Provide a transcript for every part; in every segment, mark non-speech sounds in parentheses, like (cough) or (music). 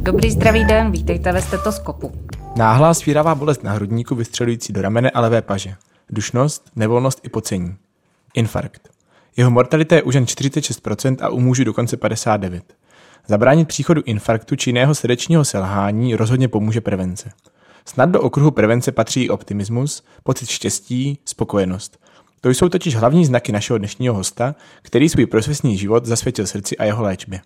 Dobrý zdravý den, vítejte ve stetoskopu. Náhlá svíravá bolest na hrudníku vystřelující do ramene a levé paže. Dušnost, nevolnost i pocení. Infarkt. Jeho mortalita je u žen 46% a u mužů dokonce 59%. Zabránit příchodu infarktu či jiného srdečního selhání rozhodně pomůže prevence. Snad do okruhu prevence patří optimismus, pocit štěstí, spokojenost. To jsou totiž hlavní znaky našeho dnešního hosta, který svůj profesní život zasvětil srdci a jeho léčbě.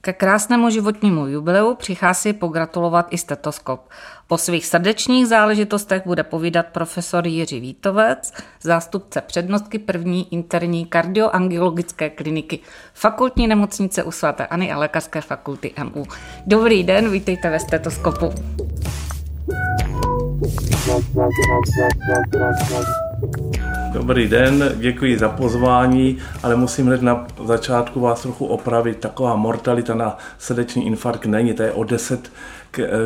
Ke krásnému životnímu jubileu přichází pogratulovat i stetoskop. O svých srdečních záležitostech bude povídat profesor Jiří Vítovec, zástupce přednostky první interní kardioangiologické kliniky Fakultní nemocnice u svatéAny a Lékařské fakulty MU. Dobrý den, vítejte ve stetoskopu. Dobrý den, děkuji za pozvání, ale musím hned na začátku vás trochu opravit. Taková mortalita na srdeční infarkt není, to je o 10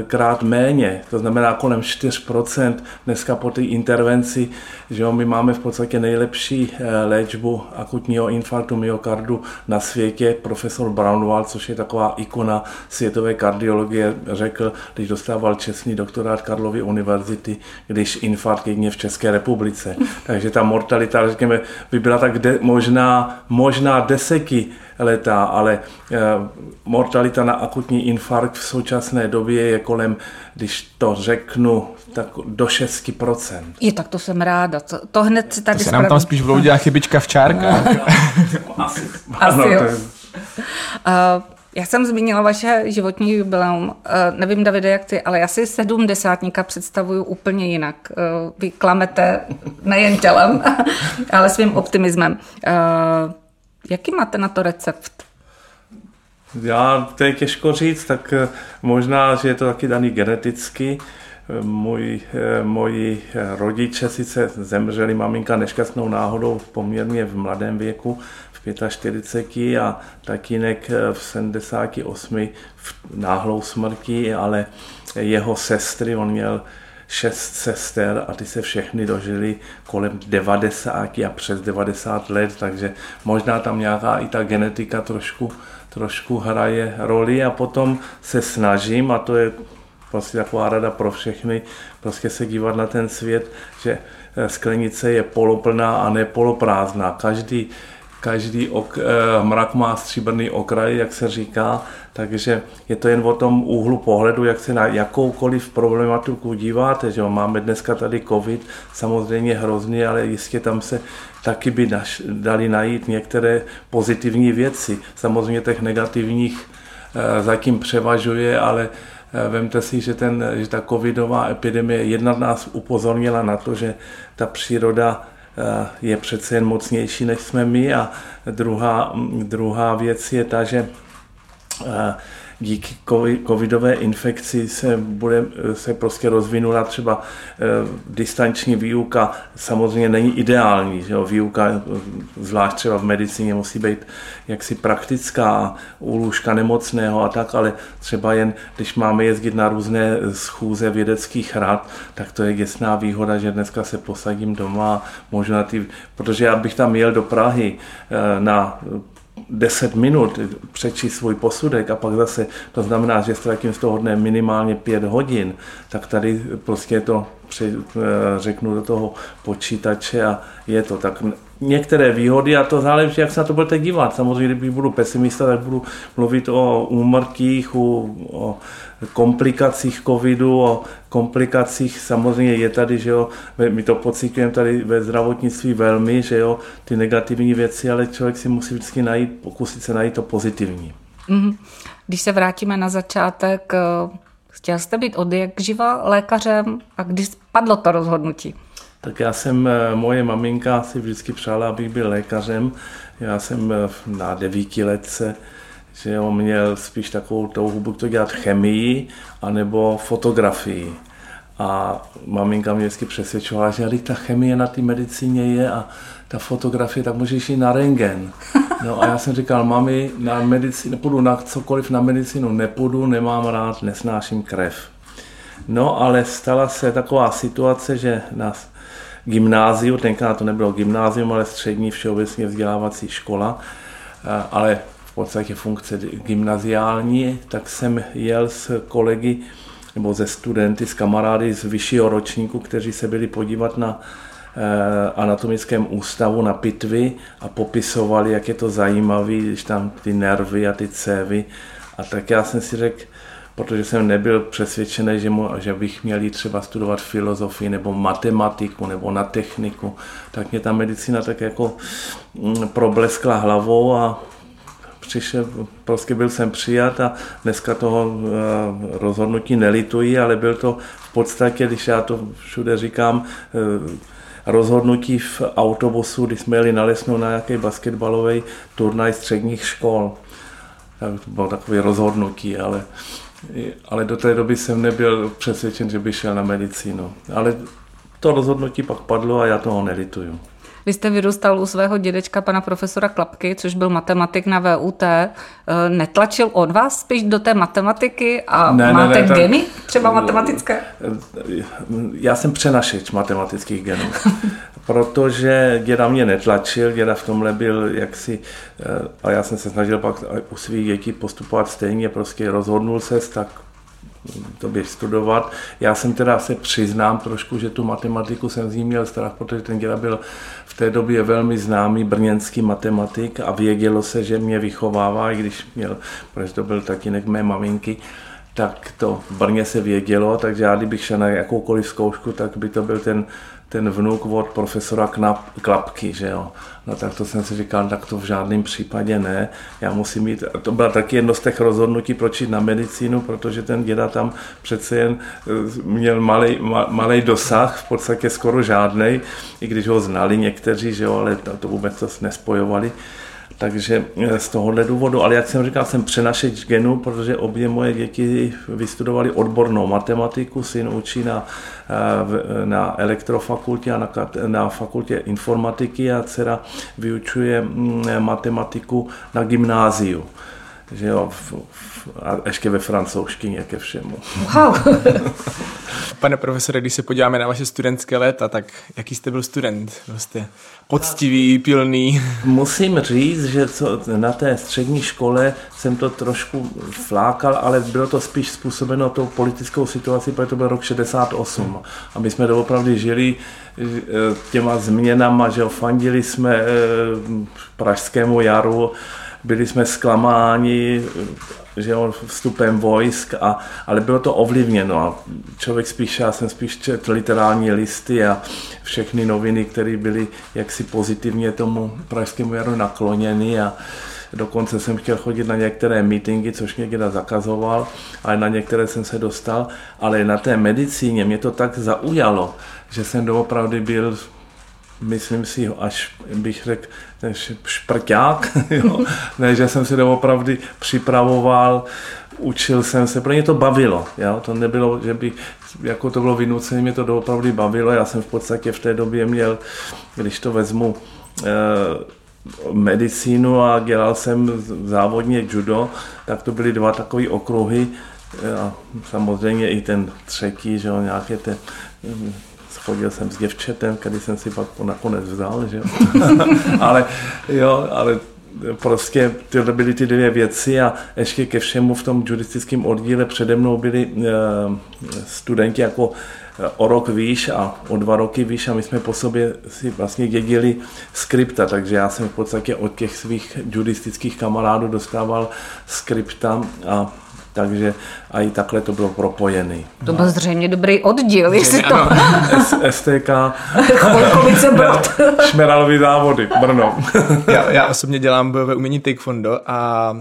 krát méně, to znamená kolem 4% dneska po té intervenci, že jo, my máme v podstatě nejlepší eh, léčbu akutního infarktu myokardu na světě. Profesor Brownwald, což je taková ikona světové kardiologie, řekl, když dostával čestný doktorát Karlovy univerzity, když infarkt jedině v České republice. (laughs) Takže ta mortalita, řekněme, by byla tak de, možná, možná deseky letá, ale eh, mortalita na akutní infarkt v současné době je kolem, když to řeknu, tak do 6%. Je, tak to jsem ráda. To, to hned si tady To se nám tam spíš vloudila chybička v čárkách. Asi, Asi ano, jo. to je, Uh, já jsem zmínila vaše životní jubileum. Uh, nevím, Davide, jak ty, ale já si sedmdesátníka představuju úplně jinak. Uh, vy klamete nejen tělem, (laughs) ale svým optimismem. Uh, jaký máte na to recept? já, to je těžko říct, tak eh, možná, že je to taky daný geneticky. Eh, Můj, eh, moji rodiče sice zemřeli, maminka nešťastnou náhodou poměrně v mladém věku, v 45 a tatínek v 78 v náhlou smrti, ale jeho sestry, on měl šest sester a ty se všechny dožili kolem 90 a přes 90 let, takže možná tam nějaká i ta genetika trošku, trošku hraje roli a potom se snažím, a to je prostě taková rada pro všechny, prostě se dívat na ten svět, že eh, sklenice je poloplná a ne poloprázdná. Každý, každý ok, eh, mrak má stříbrný okraj, jak se říká, takže je to jen o tom úhlu pohledu, jak se na jakoukoliv problematiku díváte. Že? Máme dneska tady covid, samozřejmě hrozný, ale jistě tam se taky by naš, dali najít některé pozitivní věci. Samozřejmě těch negativních eh, zatím převažuje, ale eh, Vemte si, že, ten, že ta covidová epidemie jedna nás upozornila na to, že ta příroda je přece jen mocnější, než jsme my. A druhá, druhá věc je ta, že eh, díky covidové infekci se, bude, se prostě rozvinula třeba eh, distanční výuka. Samozřejmě není ideální, že jo? výuka, eh, zvlášť třeba v medicíně, musí být jaksi praktická, u lůžka nemocného a tak, ale třeba jen, když máme jezdit na různé schůze vědeckých rad, tak to je jasná výhoda, že dneska se posadím doma, můžu na ty, protože já bych tam jel do Prahy eh, na 10 minut přečíst svůj posudek a pak zase, to znamená, že ztratím z toho dne minimálně 5 hodin, tak tady prostě to při, řeknu do toho počítače a je to tak. Některé výhody a to záleží, jak se na to budete dívat. Samozřejmě, když budu pesimista, tak budu mluvit o úmrtích, o, o komplikacích covidu, o komplikacích samozřejmě je tady, že jo, my to pocitujeme tady ve zdravotnictví velmi, že jo, ty negativní věci, ale člověk si musí vždycky najít, pokusit se najít to pozitivní. Mhm. Když se vrátíme na začátek, eh, chtěl jste být od jak živa lékařem a když padlo to rozhodnutí? Tak já jsem, eh, moje maminka si vždycky přála, abych byl lékařem. Já jsem eh, na devíti letce že on měl spíš takovou touhu to dělat chemii, anebo fotografii. A maminka mě vždycky přesvědčovala, že když ta chemie na té medicíně je a ta fotografie, tak můžeš jít na rengen. No a já jsem říkal, mami, na medicínu, nepůjdu na cokoliv na medicínu, nepůjdu, nemám rád, nesnáším krev. No ale stala se taková situace, že na gymnáziu, tenkrát to nebylo gymnázium, ale střední všeobecně vzdělávací škola, ale podstatě funkce gymnaziální, tak jsem jel s kolegy nebo ze studenty, s kamarády z vyššího ročníku, kteří se byli podívat na Eh, anatomickém ústavu na pitvy a popisovali, jak je to zajímavé, když tam ty nervy a ty cévy. A tak já jsem si řekl, protože jsem nebyl přesvědčený, že, mu, že bych měl jít třeba studovat filozofii nebo matematiku nebo na techniku, tak mě ta medicína tak jako mm, probleskla hlavou a přišel, prostě byl jsem přijat a dneska toho eh, rozhodnutí nelituji, ale byl to v podstatě, když já to všude říkám, eh, rozhodnutí v autobusu, když jsme jeli na Lesnou na nějaký basketbalový turnaj středních škol. Tak to bylo takové rozhodnutí, ale, ale do té doby jsem nebyl přesvědčen, že by šel na medicínu. Ale to rozhodnutí pak padlo a já toho nelituju. Vy jste vyrůstal u svého dědečka, pana profesora Klapky, což byl matematik na VUT. Eh, netlačil on vás spíš do té matematiky a ne, máte ne, ne, geny třeba matematické? Já jsem přenašeč matematických genů. (laughs) protože děda mě netlačil, děda v tomhle byl jaksi, eh, a já jsem se snažil pak u svých dětí postupovat stejně, prostě rozhodnul se, tak to bych studovat. Já jsem teda se přiznám trošku, že tu matematiku jsem z ní měl strach, protože ten děda byl v té době velmi známý brněnský matematik a vědělo se, že mě vychovává, i když měl, protože to byl tatínek mé maminky, tak to v Brně se vědělo, takže já kdybych šel na jakoukoliv zkoušku, tak by to byl ten ten vnuk od profesora Knap, Klapky, že jo. No tak to jsem si říkal, tak to v žádném případě ne. Já musím mít, to byla taky jedno z těch rozhodnutí, proč jít na medicínu, protože ten děda tam přece jen eh, měl malý, malý dosah, v podstatě skoro žádný, i když ho znali někteří, že jo, ale to, to vůbec to nespojovali. Takže eh, z tohohle důvodu, ale jak jsem říkal, jsem přenašeč genu, protože obě moje děti vystudovali odbornou matematiku, syn učí na, eh, na elektrofakultě a na, na fakultě informatiky a dcera vyučuje mm, matematiku na gymnáziu že jo, v, v, a ještě ve francouzštině ke všemu. Wow. (laughs) Pane profesore, když se podíváme na vaše studentské léta, tak jaký jste byl student? Byl jste poctivý, pilný? Musím říct, že co, na té střední škole jsem to trošku flákal, ale bylo to spíš způsobeno tou politickou situací, protože to byl rok 68. A my jsme doopravdy žili eh, těma změnama, že fandili jsme eh, pražskému jaru, byli jsme zklamáni že jo, vstupem vojsk, a, ale bylo to ovlivněno a člověk spíš, já jsem spíš četl literární listy a všechny noviny, které byly jaksi pozitivně tomu pražskému jaru nakloněny a dokonce jsem chtěl chodit na některé meetingy, což mě někde zakazoval, ale na některé jsem se dostal, ale na té medicíně mě to tak zaujalo, že jsem doopravdy byl myslím si, až bych řekl, šprťák, (laughs) jo? ne, že jsem se opravdu připravoval, učil jsem se, pro mě to bavilo, jo? to nebylo, že by, jako to bylo vynucené, mě to opravdu bavilo, já jsem v podstatě v té době měl, když to vezmu, eh, medicínu a dělal jsem závodně judo, tak to byly dva takové okruhy, a samozřejmě i ten třetí, že jo, nějaké ty chodil jsem s děvčetem, který jsem si pak nakonec vzal, že jo. (laughs) ale jo, ale prostě tyhle byly ty dvě věci a ještě ke všemu v tom judistickém oddíle přede mnou byli uh, studenti jako eh, o rok výš a o dva roky výš a my jsme po sobě si vlastně dědili skripta, takže já jsem v podstatě od těch svých judistických kamarádů dostával skripta a takže a i takhle to bylo propojené. To byl zřejmě dobrý oddíl, jestli to... STK. Chvolkovice (laughs) Brod. Šmeralový závody, Brno. já, já osobně dělám bojové umění taekwondo a uh,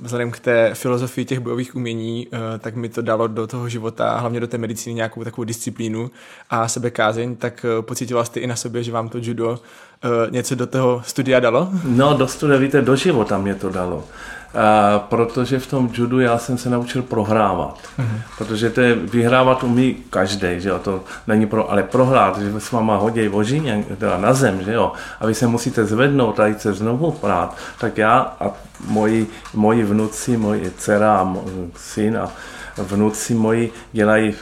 vzhledem k té filozofii těch bojových umění, uh, tak mi to dalo do toho života, hlavně do té medicíny nějakou takovou disciplínu a sebekázeň, tak uh, pocitoval jste i na sobě, že vám to judo uh, něco do toho studia dalo? No, do studia, víte, do života mě to dalo. A protože v tom judu já jsem se naučil prohrávat. Mm-hmm. Protože to je, vyhrávat umí každý, že jo, to není pro, ale prohrát, že s váma hodí vožíně, teda na zem, že jo, a vy se musíte zvednout a jít se znovu prát, tak já a moji, moji vnuci, moje dcera a syn a vnuci moji dělají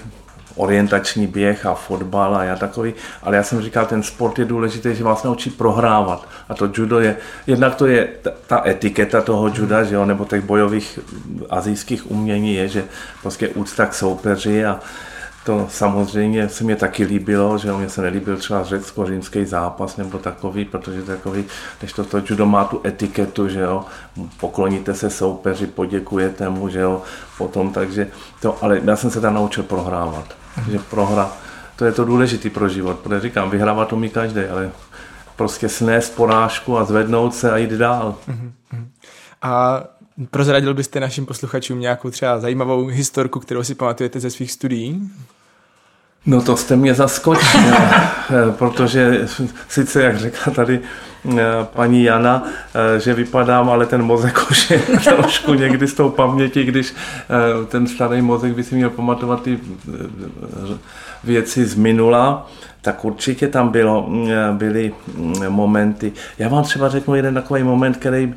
orientační běh a fotbal a já takový, ale já jsem říkal, ten sport je důležitý, že vás naučí prohrávat. A to judo je, jednak to je ta, ta etiketa toho juda, že jo, nebo těch bojových azijských umění je, že prostě úcta k soupeři a to samozřejmě se mě taky líbilo, že mě se nelíbil třeba řecko-římský zápas nebo takový, protože takový, když to, to judo má tu etiketu, že jo, pokloníte se soupeři, poděkujete mu, že jo, potom, takže to, ale já jsem se tam naučil prohrávat, že prohra, to je to důležité pro život, protože říkám, vyhrávat to mi každý, ale prostě snést porážku a zvednout se a jít dál. A prozradil byste našim posluchačům nějakou třeba zajímavou historku, kterou si pamatujete ze svých studií? No to jste mě zaskočil, (laughs) protože sice, jak řekla tady paní Jana, eh, že vypadám, ale ten mozek (laughs) už je trošku někdy z toho paměti, když eh, ten starý mozek by si měl pamatovat ty věci z minula, tak určitě tam bylo, byly momenty. Já vám třeba řeknu jeden takový moment, který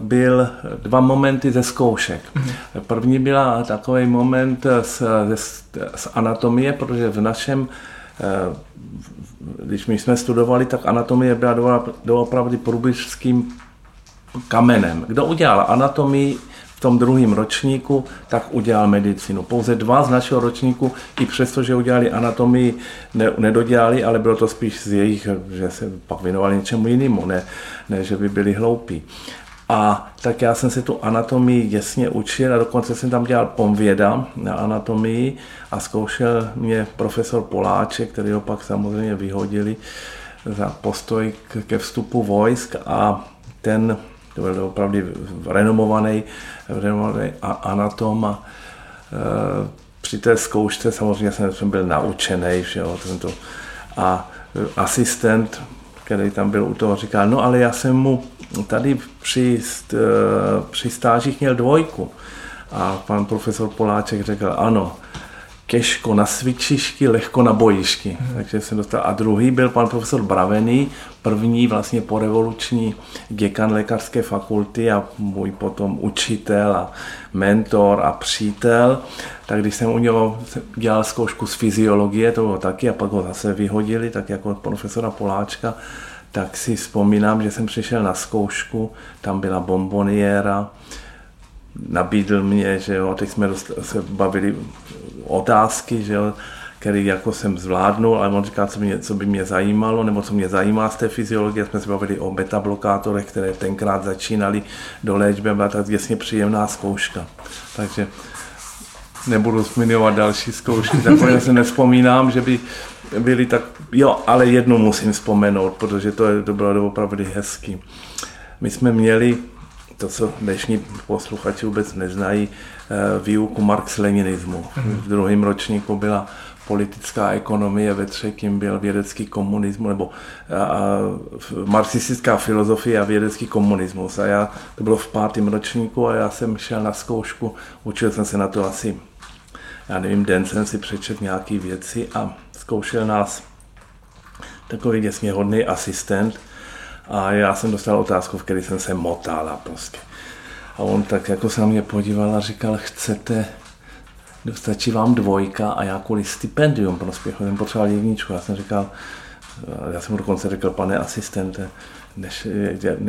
byl dva momenty ze zkoušek. Mm-hmm. První byla takový moment z, z, z anatomie, protože v našem když my jsme studovali, tak anatomie byla doopravdy průběžským kamenem. Kdo udělal anatomii, v tom druhém ročníku, tak udělal medicínu. Pouze dva z našeho ročníku, i přesto, že udělali anatomii, ne, nedodělali, ale bylo to spíš z jejich, že se pak věnovali něčemu jinému, ne, ne že by byli hloupí. A tak já jsem si tu anatomii jasně učil a dokonce jsem tam dělal pomvěda na anatomii a zkoušel mě profesor Poláček, který ho pak samozřejmě vyhodili za postoj ke vstupu vojsk a ten to byl opravdu renomovaný, renomovaný anatom a e, při té zkoušce samozřejmě jsem, jsem byl naučený, že jo, tento, a e, asistent, který tam byl u toho, říká, no ale já jsem mu tady při, e, při stážích měl dvojku. A pan profesor Poláček řekl, ano, těžko na cvičišti, lehko na bojišti. Hmm. Takže jsem dostal. A druhý byl pan profesor Bravený, první vlastně porevoluční děkan lékařské fakulty a můj potom učitel a mentor a přítel. Tak když jsem u něho dělal zkoušku z fyziologie, to bylo taky, a pak ho zase vyhodili, tak jako profesora Poláčka, tak si vzpomínám, že jsem přišel na zkoušku, tam byla bomboniéra, nabídl mě, že jo, teď jsme se bavili otázky, že jo, který jako jsem zvládnul, ale on říká, co, mě, co by mě zajímalo, nebo co mě zajímá z té fyziologie. Jsme se bavili o beta-blokátorech, které tenkrát začínaly do léčby, byla tak jasně příjemná zkouška. Takže nebudu zmiňovat další zkoušky, takové se nespomínám, že by byly tak, jo, ale jednu musím vzpomenout, protože to, je, to bylo opravdu hezký. My jsme měli to, co dnešní posluchači vůbec neznají, eh, výuku marx-leninismu. Mhm. V druhém ročníku byla politická ekonomie, ve třetím byl vědecký komunismus, nebo a, a, marxistická filozofie a vědecký komunismus. A já, to bylo v pátém ročníku a já jsem šel na zkoušku, učil jsem se na to asi, já nevím, den jsem si přečet nějaké věci a zkoušel nás takový děsně hodný asistent, a já jsem dostal otázku, v které jsem se motal prostě. A on tak jako se na mě podíval a říkal, chcete, stačí vám dvojka a já kvůli stipendium pro spěchu jsem potřeboval jedničku. Já jsem říkal, já jsem mu dokonce řekl, pane asistente, než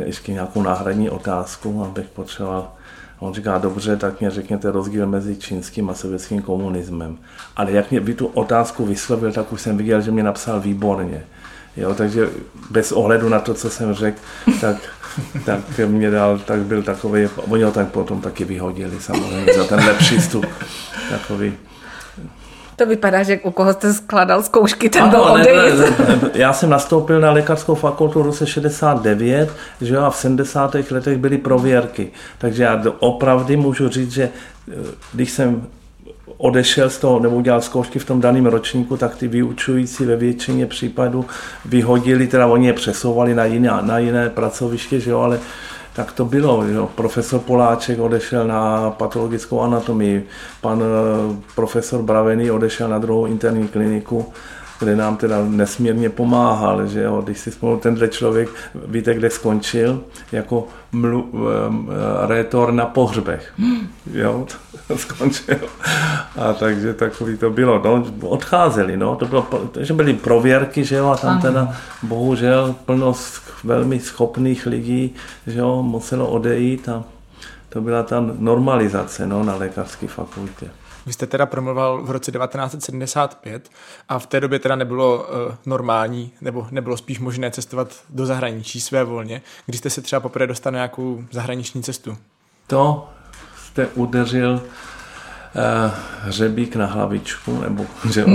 ještě nějakou náhradní otázku, abych potřeboval on říká, dobře, tak mě řekněte rozdíl mezi čínským a sovětským komunismem. Ale jak mě by tu otázku vyslovil, tak už jsem viděl, že mě napsal výborně. Jo, takže bez ohledu na to, co jsem řekl, tak, (laughs) tak mě dal, tak byl takový, oni ho tak potom taky vyhodili samozřejmě za ten přístup. Takový, to vypadá, že u koho jste skladal zkoušky, ten byl ne, Já jsem nastoupil na lékařskou fakultu v roce 69, že jo, a v 70. letech byly prověrky. Takže já opravdu můžu říct, že eh, když jsem odešel z toho nebo udělal zkoušky v tom daném ročníku, tak ty vyučující ve většině případů vyhodili, teda oni je přesouvali na jiné, na jiné pracoviště, že jo, ale tak to bylo. Jo. Profesor Poláček odešel na patologickou anatomii, pan eh, profesor Bravený odešel na druhou interní kliniku kde nám teda nesmírně pomáhal, že jo, když si spolu tenhle člověk, víte, kde skončil, jako mlu, um, rétor na pohřbech, jo, (laughs) skončil. A takže takový to bylo, no, odcházeli, no, to bylo, že byly prověrky, že jo, a tam teda bohužel plno velmi schopných lidí, že jo, muselo odejít a to byla ta normalizace no, na lékařské fakultě. Vy jste teda promluval v roce 1975 a v té době teda nebylo uh, normální, nebo nebylo spíš možné cestovat do zahraničí své volně. Když jste se třeba poprvé dostal na nějakou zahraniční cestu? To jste udeřil uh, hřebík na hlavičku, nebo (laughs) že, uh,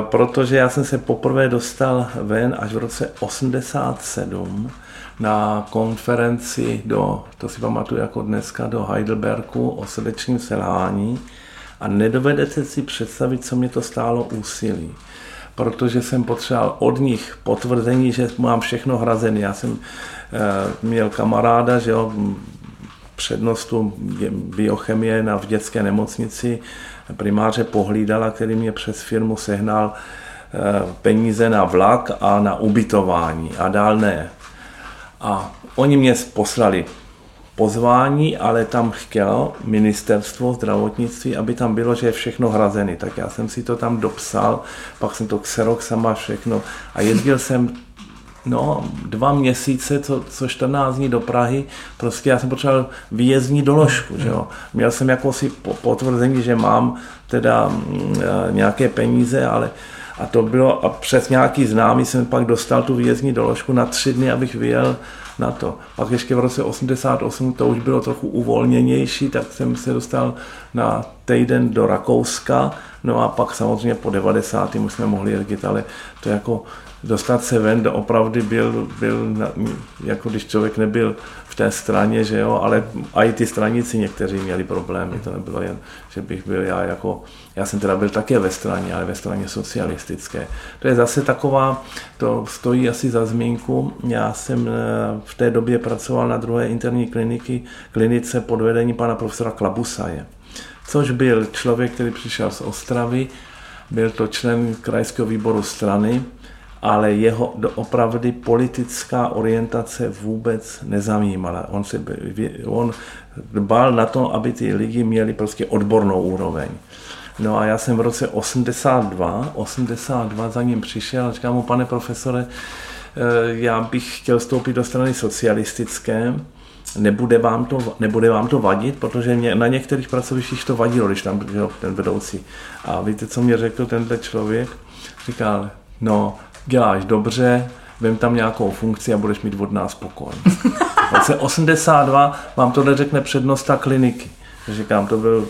protože já jsem se poprvé dostal ven až v roce 87 na konferenci do, to si pamatuju jako dneska, do Heidelbergu o srdečním selhání a nedovedete si představit, co mě to stálo úsilí protože jsem potřeboval od nich potvrzení, že mám všechno hrazené. Já jsem e, měl kamaráda, že jo, přednostu biochemie na v dětské nemocnici, primáře pohlídala, který mě přes firmu sehnal e, peníze na vlak a na ubytování a dál ne. A oni mě poslali pozvání, ale tam chtěl ministerstvo zdravotnictví, aby tam bylo, že je všechno hrazený. Tak já jsem si to tam dopsal, pak jsem to Xerox sama všechno a jezdil jsem no, dva měsíce, co, co 14 dní do Prahy, prostě já jsem potřeboval výjezdní doložku, že jo. Měl jsem jako si potvrzení, že mám teda mm, e, nějaké peníze, ale a to bylo, a přes nějaký známý jsem pak dostal tu výjezdní doložku na tři dny, abych vyjel na to. Pak ještě v roce 88 to už bylo trochu uvolněnější, tak jsem se dostal na týden do Rakouska, no a pak samozřejmě po 90. už jsme mohli jezdit, ale to jako dostat se ven opravdu byl, byl jako když člověk nebyl té straně, že jo, ale i ty stranici někteří měli problémy, to nebylo jen, že bych byl já jako, já jsem teda byl také ve straně, ale ve straně socialistické. To je zase taková, to stojí asi za zmínku, já jsem eh, v té době pracoval na druhé interní kliniky, klinice pod vedením pana profesora Klabusaje, což byl člověk, který přišel z Ostravy, byl to člen krajského výboru strany, ale jeho opravdu politická orientace vůbec nezajímala. On, se, on dbal na to, aby ty lidi měli prostě odbornou úroveň. No a já jsem v roce 82, 82 za ním přišel a říkám mu, pane profesore, eh, já bych chtěl vstoupit do strany socialistické, nebude vám to, nebude vám to vadit, protože mě, na některých pracovištích to vadilo, když tam byl ten vedoucí. A víte, co mě řekl tenhle člověk? Říkal, no, děláš dobře, vem tam nějakou funkci a budeš mít od nás pokoj. V roce 82 vám to řekne přednosta kliniky. Říkám, to byl,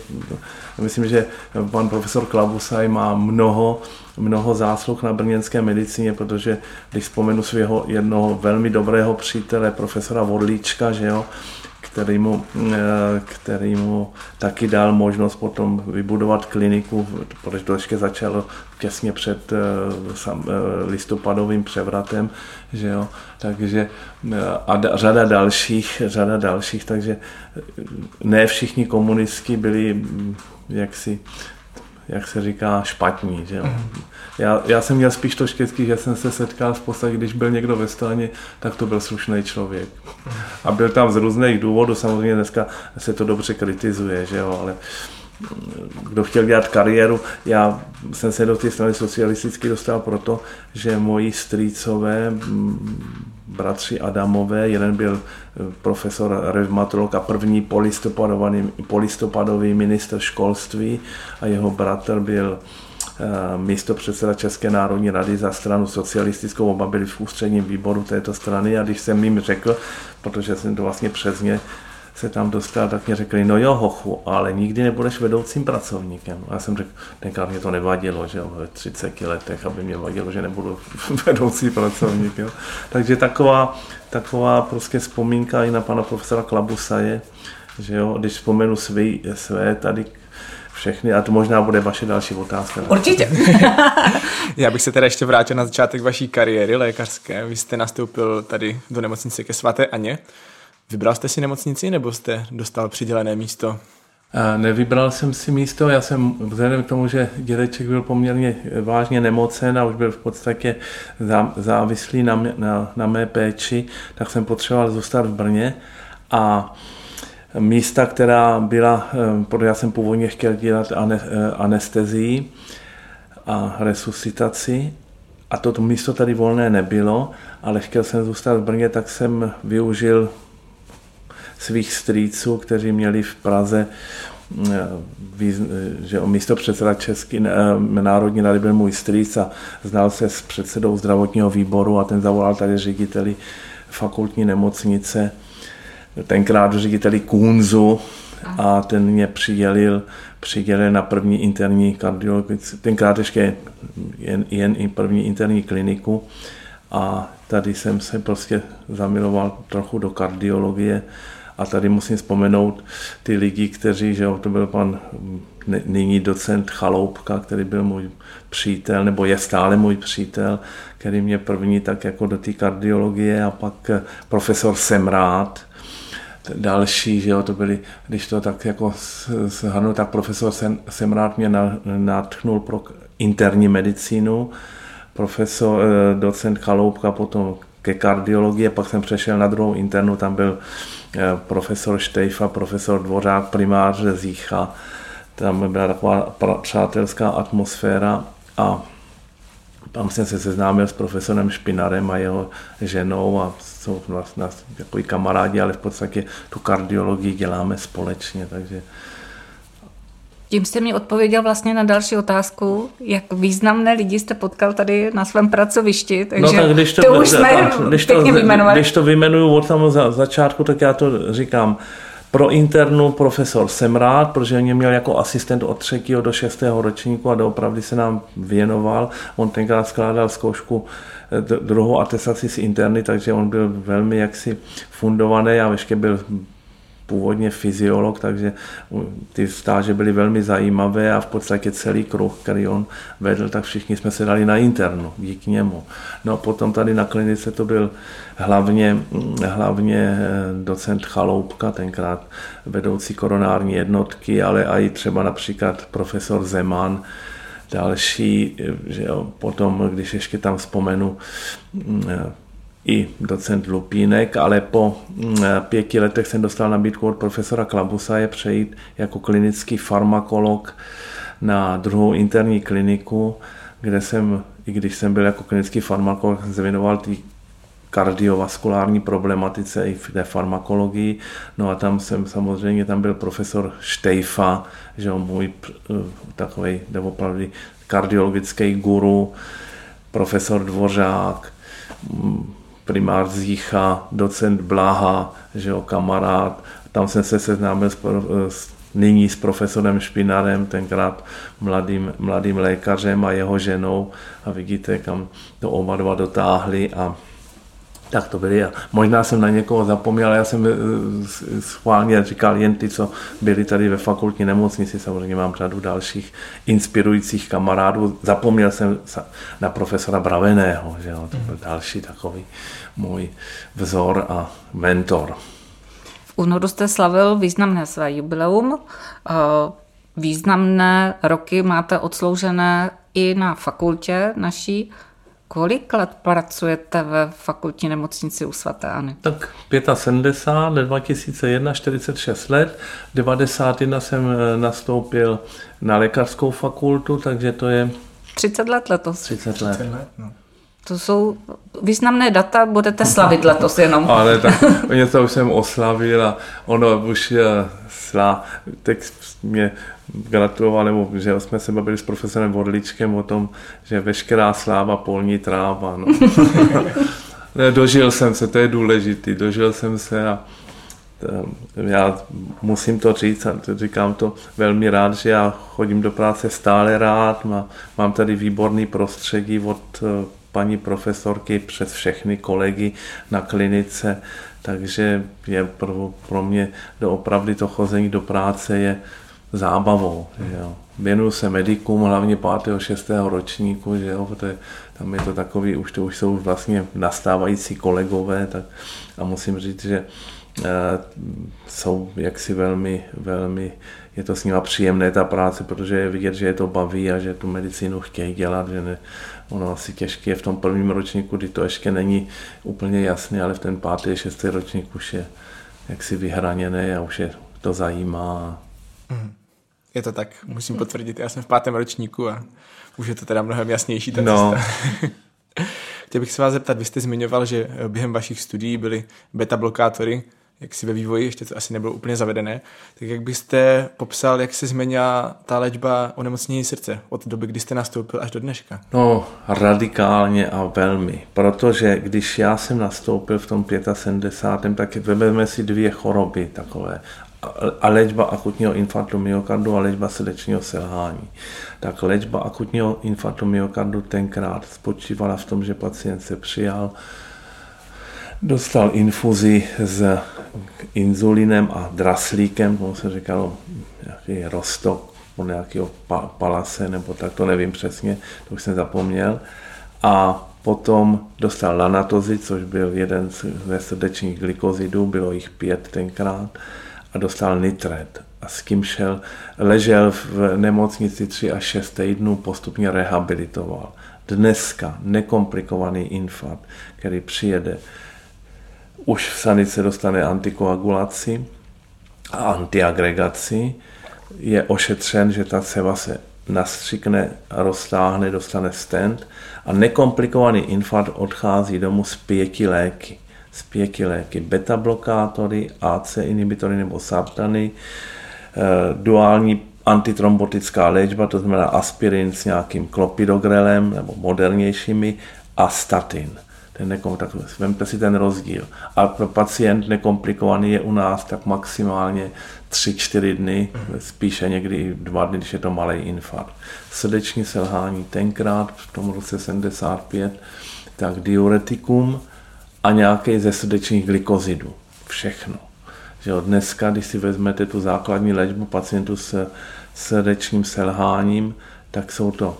myslím, že pan profesor Klabusaj má mnoho, mnoho zásluh na brněnské medicíně, protože když vzpomenu svého jednoho velmi dobrého přítele, profesora Vodlíčka, že jo, který mu, eh, který mu taky dal možnost potom vybudovat kliniku, protože to ještě začalo těsně před eh, eh, listopadovým převratem, že jo, takže a řada dalších, řada dalších, takže ne všichni komunisti byli mm, jaksi jak se říká, špatní. Že? Mm. Já, já jsem měl spíš to štěstí, že jsem se setkal v podstatě, když byl někdo ve straně, tak to byl slušný člověk. A byl tam z různých důvodů, samozřejmě dneska se to dobře kritizuje, že jo, ale kdo chtěl dělat kariéru, já jsem se do té strany socialisticky dostal proto, že moji strýcové, bratři Adamové, jeden byl eh, profesor revmatolog a první polistopadový, polistopadový minister školství a jeho bratr byl Eh, místo předseda České národní rady za stranu socialistickou, oba byli v ústředním výboru této strany. A když jsem jim řekl, protože jsem to vlastně přes ně se tam dostal, tak mě řekli, no jo, hochu, ale nikdy nebudeš vedoucím pracovníkem. A já jsem řekl, tenkrát mě to nevadilo, že jo, ve 30 letech, aby mě vadilo, že nebudu (laughs) vedoucí pracovník. Jo. Takže taková, taková prostě vzpomínka i na pana profesora Klabusa je, že jo, když vzpomenu své, své tady všechny a to možná bude vaše další otázka. Určitě. (laughs) Já bych se teda ještě vrátil na začátek vaší kariéry lékařské. Vy jste nastoupil tady do nemocnice ke svaté Aně. Vybral jste si nemocnici nebo jste dostal přidělené místo? Nevybral jsem si místo, já jsem vzhledem k tomu, že dědeček byl poměrně vážně nemocen a už byl v podstatě závislý na, na, na mé péči, tak jsem potřeboval zůstat v Brně a místa, která byla, eh, protože já jsem původně chtěl dělat eh, anestezii a resuscitaci a toto místo tady volné nebylo, ale chtěl jsem zůstat v Brně, tak jsem využil svých strýců, kteří měli v Praze eh, že místo předseda Český národní rady byl můj strýc a znal se s předsedou zdravotního výboru a ten zavolal tady řediteli fakultní nemocnice tenkrát řediteli Kunzu a ten mě přidělil, přidělil na první interní kardiologii, tenkrát ještě jen, jen i první interní kliniku a tady jsem se prostě zamiloval trochu do kardiologie a tady musím vzpomenout ty lidi, kteří, že to byl pan nyní docent Chaloupka, který byl můj přítel, nebo je stále můj přítel, který mě první tak jako do té kardiologie a pak profesor Semrát, další, že jo, to byly, když to tak jako shrnu, tak profesor Semrát mě natchnul pro interní medicínu, profesor, eh, docent Chaloupka potom ke kardiologii, pak jsem přešel na druhou internu, tam byl eh, profesor Štejfa, profesor Dvořák, primář Zícha, tam byla taková přátelská atmosféra a tam jsem se seznámil s profesorem Špinarem a jeho ženou a jsou vlastně takový kamarádi, ale v podstatě tu kardiologii děláme společně, takže tím jste mi odpověděl vlastně na další otázku, jak významné lidi jste potkal tady na svém pracovišti, takže no, tak když to, to už jsme tak, když to, vyjmenovali. Když to vyjmenuju od tam za, začátku, tak já to říkám. Pro internu profesor jsem rád, protože mě měl jako asistent od třetího do šestého ročníku a doopravdy se nám věnoval. On tenkrát skládal zkoušku eh, druhou atestaci z interny, takže on byl velmi jaksi fundovaný a ještě byl původně fyziolog, takže ty stáže byly velmi zajímavé a v podstatě celý kruh, který on vedl, tak všichni jsme se dali na internu, díky němu. No a potom tady na klinice to byl hlavně, hlavně eh, docent Chaloupka, tenkrát vedoucí koronární jednotky, ale i třeba například profesor Zeman, další, eh, že jo, potom, když ještě tam vzpomenu mm, eh, i docent Lupínek, ale po mm, pěti letech jsem dostal nabídku od profesora Klabusa je přejít jako klinický farmakolog na druhou interní kliniku, kde jsem, i když jsem byl jako klinický farmakolog, zvěnoval ty kardiovaskulární problematice i v té farmakologii. No a tam jsem samozřejmě, tam byl profesor Štejfa, že on můj eh, takový opravdu kardiologický guru, profesor Dvořák, primář Zícha, docent Blaha, že jo, kamarád. Tam jsem se seznámil s, s, nyní s profesorem Špinarem, tenkrát mladým, mladým lékařem a jeho ženou a vidíte, kam to oba dva dotáhli a tak to byly. Možná jsem na někoho zapomněl, ale já jsem eh, schválně říkal jen ty, co byli tady ve fakultní nemocnici. Samozřejmě mám řadu dalších inspirujících kamarádů. Zapomněl jsem na profesora Braveného, že jo, to byl další takový můj vzor a mentor. V únoru jste slavil významné své jubileum. Eh, významné roky máte odsloužené i na fakultě naší. Kolik let pracujete ve fakultní nemocnici u svaté Ani? Tak 75, 2001, 46 let. 91 jsem eh, nastoupil na lékařskou fakultu, takže to je... 30 let letos. 30 let. 30 let no. To jsou významné data, budete slavit letos jenom. (laughs) Ale tak (laughs) něco už jsem oslavil a ono už eh, slá, teď mě gratuloval, nebo že jsme se bavili s profesorem Vodličkem o tom, že veškerá sláva polní tráva. No. (laughs) dožil jsem se, to je důležitý, dožil jsem se a já musím to říct, a říkám to velmi rád, že já chodím do práce stále rád, mám tady výborný prostředí od eh, paní profesorky přes všechny kolegy na klinice, takže je pro, pro mě opravdu to chození do práce je zábavou. Jo. Věnuju se medikům, hlavně 5. 6. ročníku, že jo, protože tam je to takový, už to už jsou vlastně nastávající kolegové, tak a musím říct, že jsou jaksi velmi, velmi, je to s nima příjemné ta práce, protože je vidět, že je to baví a že tu medicínu chtějí dělat, že ne, ono asi těžké je v tom prvním ročníku, kdy to ještě není úplně jasné, ale v ten pátý, šestý ročník už je jaksi vyhraněné a už je to zajímá. Mhm. Je to tak, musím potvrdit, já jsem v pátém ročníku a už je to teda mnohem jasnější ta no. cesta. (laughs) Chtěl bych se vás zeptat, vy jste zmiňoval, že během vašich studií byly beta blokátory, jak si ve vývoji, ještě to asi nebylo úplně zavedené, tak jak byste popsal, jak se změnila ta léčba onemocnění srdce od doby, kdy jste nastoupil až do dneška? No, radikálně a velmi, protože když já jsem nastoupil v tom 75. tak vezmeme si dvě choroby takové a léčba akutního infarktu myokardu a léčba srdečního selhání. Tak léčba akutního infarktu myokardu tenkrát spočívala v tom, že pacient se přijal, dostal infuzi s inzulinem a draslíkem, tomu se říkalo nějaký rostok po nějakého palase, nebo tak, to nevím přesně, to už jsem zapomněl. A potom dostal lanatozy, což byl jeden ze srdečních glykozidů, bylo jich pět tenkrát, a dostal nitret. A s kým šel, ležel v nemocnici 3 až 6 týdnů, postupně rehabilitoval. Dneska nekomplikovaný infarkt, který přijede už v sanice dostane antikoagulaci a antiagregaci, je ošetřen, že ta ceva se nastřikne, roztáhne, dostane stent a nekomplikovaný infarkt odchází domů s pěti léky. S pěti léky. Beta blokátory, AC inhibitory nebo sartany, eh, duální antitrombotická léčba, to znamená aspirin s nějakým klopidogrelem nebo modernějšími a statin ten nekom, tak vemte si ten rozdíl. A pro pacient nekomplikovaný je u nás tak maximálně 3-4 dny, spíše někdy dva dny, když je to malý infarkt. Srdeční selhání tenkrát v tom roce 75, tak diuretikum a nějaký ze srdečních glykozidů. Všechno. Že od dneska, když si vezmete tu základní léčbu pacientů s srdečním selháním, tak jsou to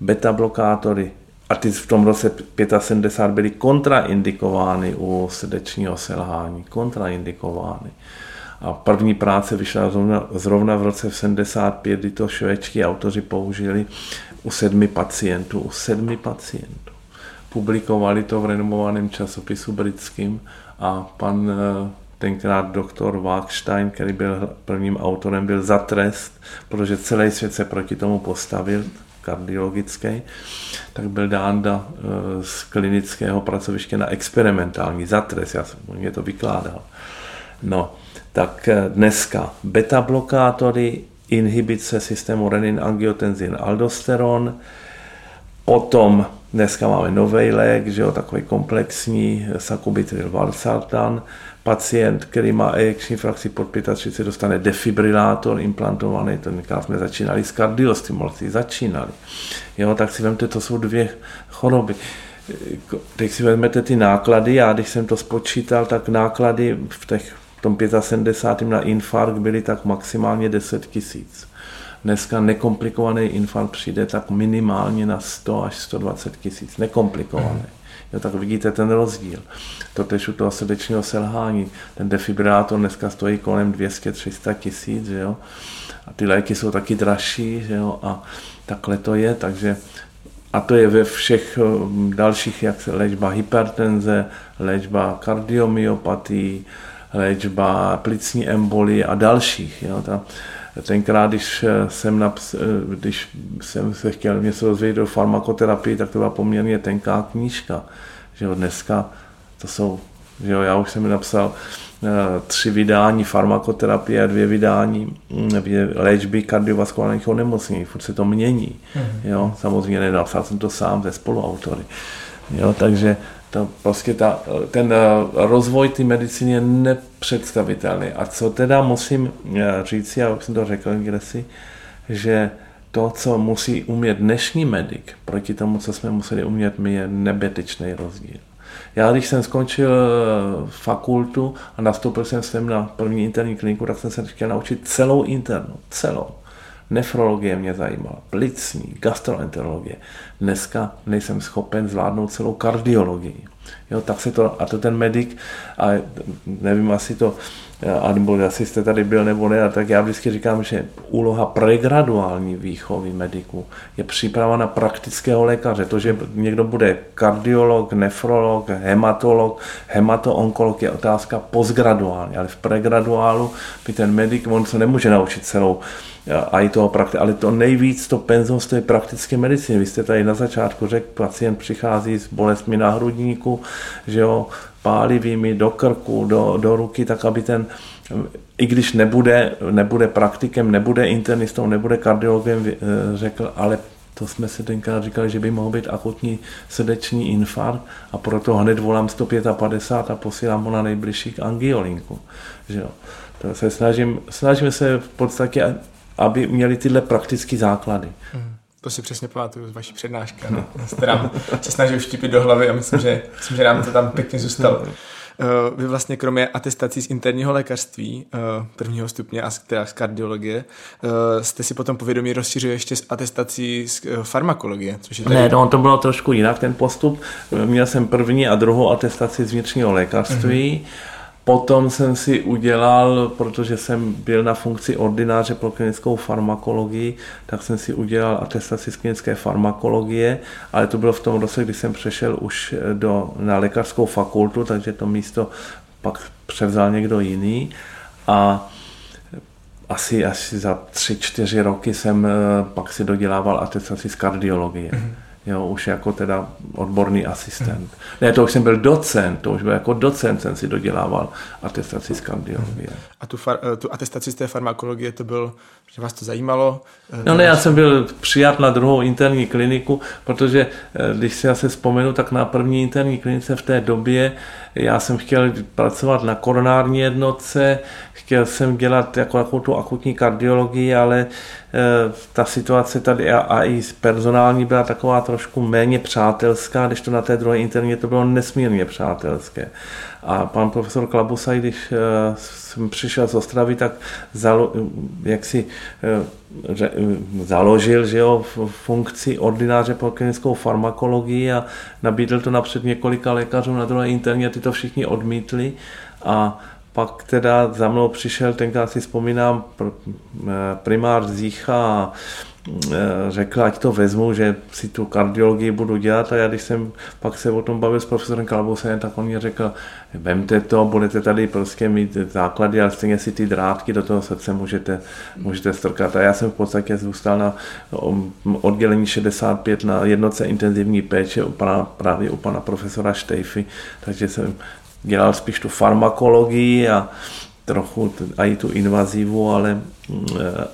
beta blokátory, a ty v tom roce 75 byly kontraindikovány u srdečního selhání. Kontraindikovány. A první práce vyšla zrovna, zrovna v roce 75, kdy to švédští autoři použili u sedmi pacientů. U sedmi pacientů. Publikovali to v renomovaném časopisu britským a pan eh, tenkrát doktor Wachstein, který byl prvním autorem, byl za trest, protože celý svět se proti tomu postavil, kardiologický, tak byl dán da, eh, z klinického pracoviště na experimentální zatres, já jsem mě to vykládal. No, tak eh, dneska beta blokátory, inhibice systému renin, angiotenzin, aldosteron, potom dneska máme nový lék, že jo, takový komplexní, sakubitril valsartan, pacient, který má ejekční frakci pod 35, dostane defibrilátor implantovaný, tenkrát jsme začínali s kardiostimulací, začínali. Jo, tak si vemte, to jsou dvě choroby. Teď si vezmete ty náklady, já když jsem to spočítal, tak náklady v, těch, v tom 75. na infarkt byly tak maximálně 10 tisíc. Dneska nekomplikovaný infarkt přijde tak minimálně na 100 až 120 tisíc. Nekomplikovaný. Jo, tak vidíte ten rozdíl. To tež u toho srdečního selhání. Ten defibrilátor dneska stojí kolem 200-300 tisíc, jo. A ty léky jsou taky dražší, že jo. A takhle to je, takže a to je ve všech um, dalších, jak se léčba hypertenze, léčba kardiomyopatii, léčba plicní embolie a dalších. Jo. Ta, tenkrát, když jsem, naps, když jsem se chtěl něco dozvědět o farmakoterapii, tak to byla poměrně tenká knížka. Že jo, dneska to jsou, že jo, já už jsem napsal eh, tři vydání farmakoterapie a dvě vydání mm, léčby kardiovaskulárních onemocnění. Furt se to mění. Mm-hmm. Jo, samozřejmě nenapsal jsem to sám ze spoluautory. Jo, takže to prostě ta, ten eh, rozvoj té medicíny je nepředstavitelný. A co teda musím eh, říct, já už jsem to řekl si, že to, co musí umět dnešní medic proti tomu, co jsme museli umět my, je nebetyčný rozdíl. Já, když jsem skončil eh, fakultu a nastoupil jsem sem na první interní kliniku, tak jsem se chtěl naučit celou internu, celou. Nefrologie mě zajímala, plicní, gastroenterologie. Dneska nejsem schopen zvládnout celou kardiologii. Jo, tak se to, a to ten medic, a nevím, asi to, nebo asi jste tady byl nebo ne, a tak já vždycky říkám, že úloha pregraduální výchovy mediků je příprava na praktického lékaře. To, že někdo bude kardiolog, nefrolog, hematolog, hematoonkolog je otázka postgraduální, ale v pregraduálu by ten medic, on se nemůže naučit celou a i toho prakti- ale to nejvíc, to penzum z té praktické medicíny. Vy jste tady na začátku řekl, pacient přichází s bolestmi na hrudníku, že jo, pálivými do krku, do, do ruky, tak aby ten, i když nebude, nebude praktikem, nebude internistou, nebude kardiologem, eh, řekl, ale to jsme se tenkrát říkali, že by mohl být akutní srdeční infarkt a proto hned volám 155 a posílám ho na nejbližší angiolinku. Že jo. To se snažím, snažíme se v podstatě aby měli tyhle praktické základy. Hmm. To si přesně pamatuju z vaší přednášky, ano. (laughs) Jste nám se snažil vštipit do hlavy a myslím, že, myslím, že nám to tam pěkně zůstalo. Uh, vy vlastně kromě atestací z interního lékařství uh, prvního stupně a z, teda z kardiologie uh, jste si potom povědomí rozšířili ještě s atestací z farmakologie. Což je tady... Ne, no, to bylo trošku jinak ten postup. Měl jsem první a druhou atestaci z vnitřního lékařství. Mm-hmm Potom jsem si udělal, protože jsem byl na funkci ordináře pro klinickou farmakologii, tak jsem si udělal atestaci z klinické farmakologie, ale to bylo v tom roce, kdy jsem přešel už do, na lékařskou fakultu, takže to místo pak převzal někdo jiný. A asi, asi za tři, čtyři roky jsem eh, pak si dodělával atestaci z kardiologie. Mm-hmm jo, už jako teda odborný asistent. Ne, to už jsem byl docent, to už byl jako docent, jsem si dodělával atestaci z kardiologie. A tu, far, eh, tu atestaci z té farmakologie, to byl, že vás to zajímalo? Eh, no ne, já jsem byl přijat na druhou interní kliniku, protože eh, když si se vzpomenu, tak na první interní klinice v té době já jsem chtěl pracovat na koronární jednotce, chtěl jsem dělat jako takovou tu akutní kardiologii, ale Eh, ta situace tady a, a i personální byla taková trošku méně přátelská, když to na té druhé interně to bylo nesmírně přátelské. A pan profesor Klabusaj, když uh, jsem přišel z Ostravy, tak zalo, jak si uh, ře, založil že jo, funkci ordináře pro klinickou farmakologii a nabídl to napřed několika lékařů na druhé interně, ty to všichni odmítli. A pak teda za mnou přišel, tenkrát si vzpomínám, eh, primár Zícha a eh, řekl, ať to vezmu, že si tu kardiologii budu dělat a já když jsem pak se o tom bavil s profesorem Kalbosem, tak on mi řekl, vemte to, budete tady prostě mít základy, ale stejně si ty drátky do toho srdce můžete, můžete strkat. A já jsem v podstatě zůstal na oddělení 65 na jednotce intenzivní péče u pana, právě u pana profesora Štejfy, takže jsem dělal spíš tu farmakologii a trochu i tu invazivu, ale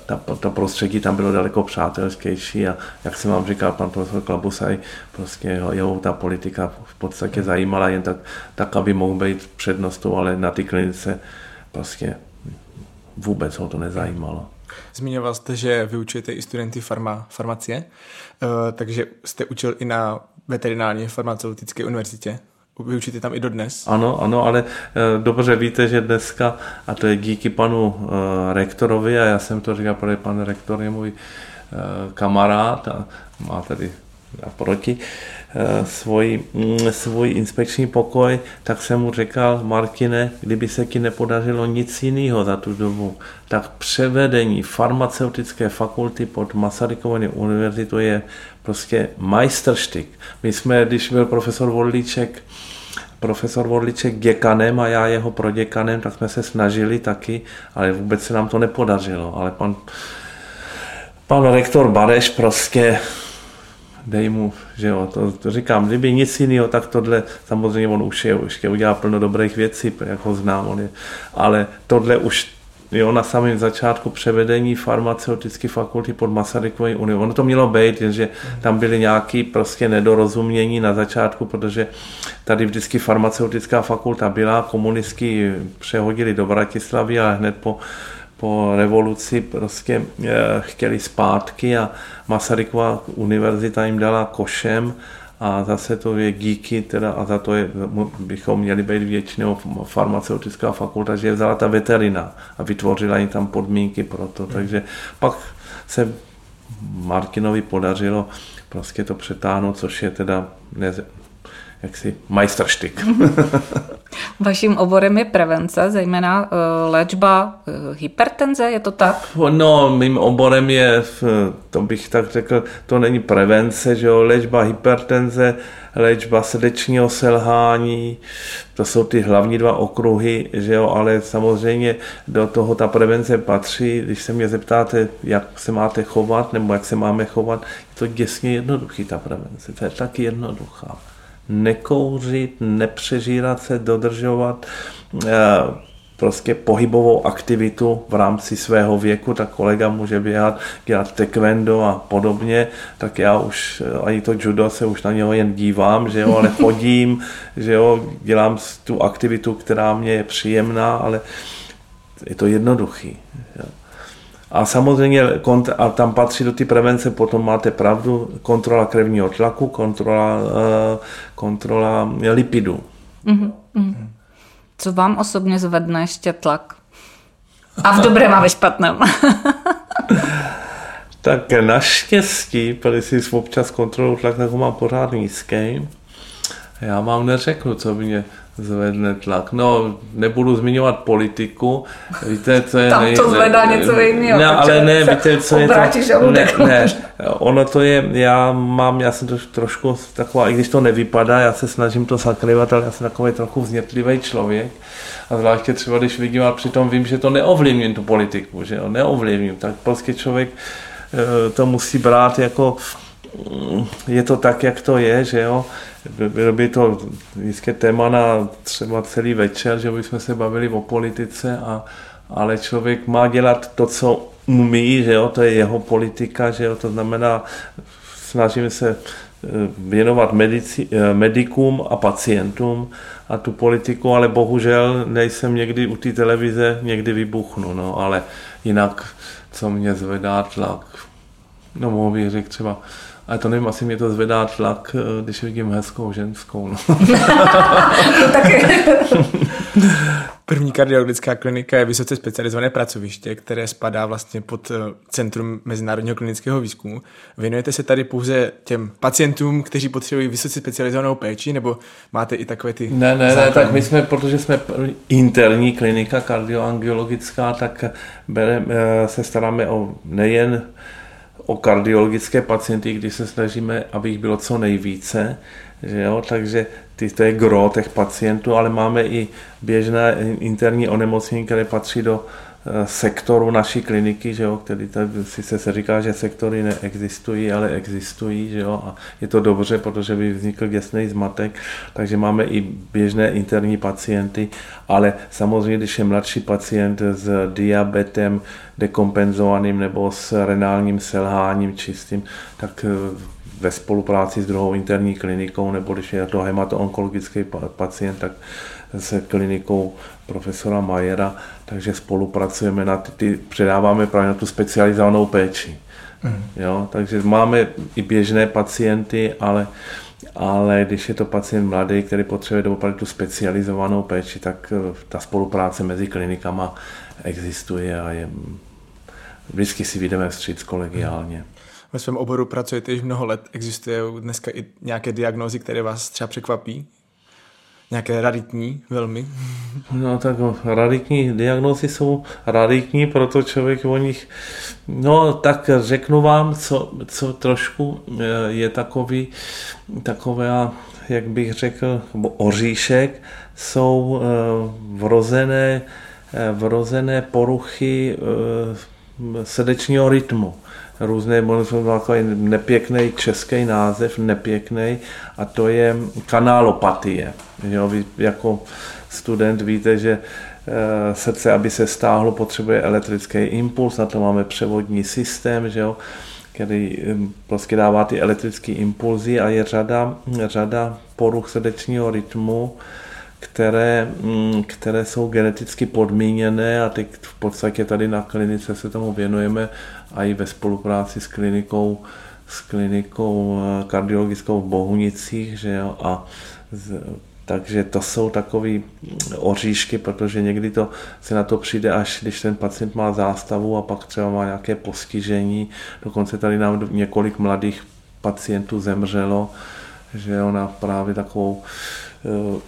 ta, ta prostředí tam bylo daleko přátelskéjší a jak jsem vám říkal, pan profesor Klabusaj, prostě jeho, jeho ta politika v podstatě zajímala jen tak, tak, aby mohl být přednostou, ale na ty klinice prostě vůbec ho to nezajímalo. Zmiňoval jste, že vyučujete i studenty farma, farmacie, uh, takže jste učil i na veterinární farmaceutické univerzitě vyučíte tam i dodnes. Ano, ano, ale e, dobře víte, že dneska, a to je díky panu e, rektorovi, a já jsem to říkal, protože pan rektor je můj e, kamarád a má tady proti svůj, mm, svůj inspekční pokoj, tak jsem mu řekl, Martine, kdyby se ti nepodařilo nic jiného za tu dobu, tak převedení farmaceutické fakulty pod Masarykovou univerzitu je prostě majstrštyk. My jsme, když byl profesor Vodlíček, profesor Vodliček děkanem a já jeho proděkanem, tak jsme se snažili taky, ale vůbec se nám to nepodařilo. Ale pan, pan rektor Bareš prostě dej mu, že jo, to, to říkám, kdyby nic jiného, tak tohle, samozřejmě on už je, už je udělá plno dobrých věcí, jak ho znám, on je, ale tohle už jo, na samém začátku převedení farmaceutické fakulty pod Masarykovou unii. Ono to mělo být, že tam byly nějaké prostě nedorozumění na začátku, protože tady vždycky farmaceutická fakulta byla, komunistky přehodili do Bratislavy a hned po po revoluci prostě eh, chtěli zpátky a Masaryková univerzita jim dala košem a zase to je díky teda a za to je, bychom měli být většinou farmaceutická fakulta, že je vzala ta veterina a vytvořila jim tam podmínky pro to, takže pak se Martinovi podařilo prostě to přetáhnout, což je teda ne, jaksi majstrštyk. (laughs) Vaším oborem je prevence, zejména uh, léčba uh, hypertenze, je to tak? No, mým oborem je, to bych tak řekl, to není prevence, že jo, léčba hypertenze, léčba srdečního selhání, to jsou ty hlavní dva okruhy, že jo, ale samozřejmě do toho ta prevence patří, když se mě zeptáte, jak se máte chovat, nebo jak se máme chovat, je to děsně jednoduchý ta prevence, to je taky jednoduchá nekouřit, nepřežírat se, dodržovat eh, prostě pohybovou aktivitu v rámci svého věku, tak kolega může běhat, dělat taekwondo a podobně, tak já už, ani to judo se už na něho jen dívám, že jo, ale (laughs) chodím, že jo, dělám tu aktivitu, která mě je příjemná, ale je to jednoduchý. A samozřejmě a tam patří do ty prevence, potom máte pravdu, kontrola krevního tlaku, kontrola, eh, kontrola lipidů. Mm-hmm. Co vám osobně zvedne ještě tlak? A v dobrém a ve špatném. (laughs) tak naštěstí, když si občas kontrolu tlak, tak ho mám pořád nízký. Já vám neřeknu, co mě zvedne tlak. No, nebudu zmiňovat politiku. Víte, co je... Tam to zvedá něco jiného. Ne, ale ne, víte, co je to... Ne, ne, ono to je, já mám, já jsem to trošku taková, i když to nevypadá, já se snažím to zakrývat, ale já jsem takový trochu vznětlivý člověk. A zvláště třeba, když vidím, a přitom vím, že to neovlivním tu politiku, že jo, neovlivním, tak prostě člověk eh, to musí brát jako je to tak, jak to je, že jo, bylo by to vždycky téma na třeba celý večer, že bychom se bavili o politice, a, ale člověk má dělat to, co umí, že jo, to je jeho politika, že jo, to znamená, snažíme se eh, věnovat medici, eh, medikům a pacientům a tu politiku, ale bohužel nejsem někdy u té televize, někdy vybuchnu, no, ale jinak, co mě zvedá tlak, no mohu bych třeba ale to nevím, asi mě to zvedá tlak, eh, když vidím hezkou ženskou. No. to (laughs) taky. První kardiologická klinika je vysoce specializované pracoviště, které spadá vlastně pod eh, Centrum mezinárodního klinického výzkumu. Věnujete se tady pouze těm pacientům, kteří potřebují vysoce specializovanou péči, nebo máte i takové ty Ne, ne, ne, tak my jsme, protože jsme interní klinika kardioangiologická, tak bereme, eh, se staráme o nejen o kardiologické pacienty, když se snažíme, aby jich bylo co nejvíce, že jo? takže ty, to je gro těch pacientů, ale máme i běžné interní onemocnění, které patří do sektoru naší kliniky, že jo, který tady sice se říká, že sektory neexistují, ale existují, že jo, a je to dobře, protože by vznikl děsný zmatek, takže máme i běžné interní pacienty, ale samozřejmě, když je mladší pacient s diabetem dekompenzovaným nebo s renálním selháním čistým, tak eh, ve spolupráci s druhou interní klinikou, nebo když je to hematoonkologický pacient, tak se klinikou profesora Majera, takže spolupracujeme na ty, ty předáváme právě na tu specializovanou péči. Mm. Jo, takže máme i běžné pacienty, ale, ale když je to pacient mladý, který potřebuje opravdu tu specializovanou péči, tak eh, ta spolupráce mezi klinikama existuje a je, vždycky si vyjdeme vstříc kolegiálně. Ve svém oboru pracujete již mnoho let. Existuje dneska i nějaké diagnózy, které vás třeba překvapí? Nějaké raditní velmi? No tak raditní diagnózy jsou raditní, proto člověk o nich, no tak řeknu vám, co, co trošku eh, je takový, takové, jak bych řekl, oříšek, jsou eh, vrozené, eh, vrozené poruchy srdečního rytmu různé, jsou takový nepěkný český název, nepěkný, a to je kanálopatie. Jo, vy jako student víte, že eh, srdce, aby se stáhlo, potřebuje elektrický impuls, na to máme převodní systém, že jo, který hm, prostě dává ty elektrické impulzy a je řada, řada poruch srdečního rytmu, které, hm, které jsou geneticky podmíněné a teď v podstatě tady na klinice se tomu věnujeme a i ve spolupráci s klinikou, s klinikou eh, kardiologickou v Bohunicích, že jo, a z, Takže to jsou takové oříšky, protože někdy to se na to přijde, až když ten pacient má zástavu a pak třeba má nějaké postižení. Dokonce tady nám několik mladých pacientů zemřelo, že ona právě takovou eh,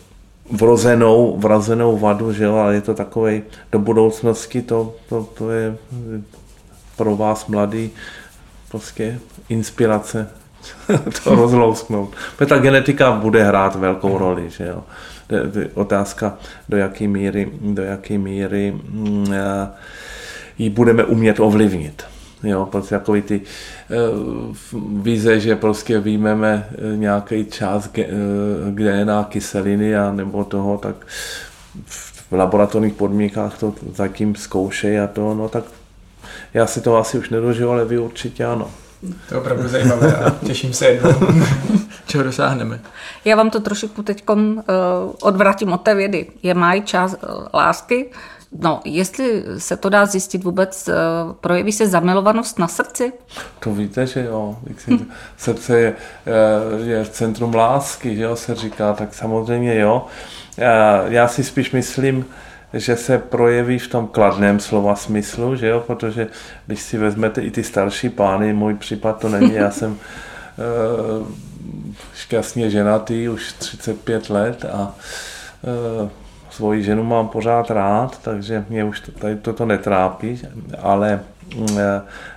vrozenou, vrozenou vadu, že jo, ale je to takové do budoucnosti, to, to, to je pro vás mladý prostě inspirace (laughs) to rozlousknout. Protože ta genetika bude hrát velkou roli, že jo. Otázka, do jaké míry, do jaké míry mm, ji budeme umět ovlivnit. Jo, prostě takový ty uh, vize, že prostě výjmeme eh, nějaký uh, DNA kyseliny a nebo toho, tak v laboratorních podmínkách to zatím zkoušejí a to, no tak já si to asi už nedožiju, ale vy určitě ano. To je opravdu zajímavé a těším se jednou, (laughs) čeho dosáhneme. Já vám to trošku teď uh, odvratím od té vědy. Je mají čas uh, lásky, No, jestli se to dá zjistit vůbec, uh, projeví se zamilovanost na srdci? To víte, že jo. Srdce je, je v centrum lásky, že jo, se říká, tak samozřejmě jo. Já si spíš myslím, že se projeví v tom kladném slova smyslu, že jo, protože když si vezmete i ty starší pány, můj případ to není, já jsem uh, šťastně ženatý už 35 let a uh, svoji ženu mám pořád rád, takže mě už tady toto netrápí, ale uh,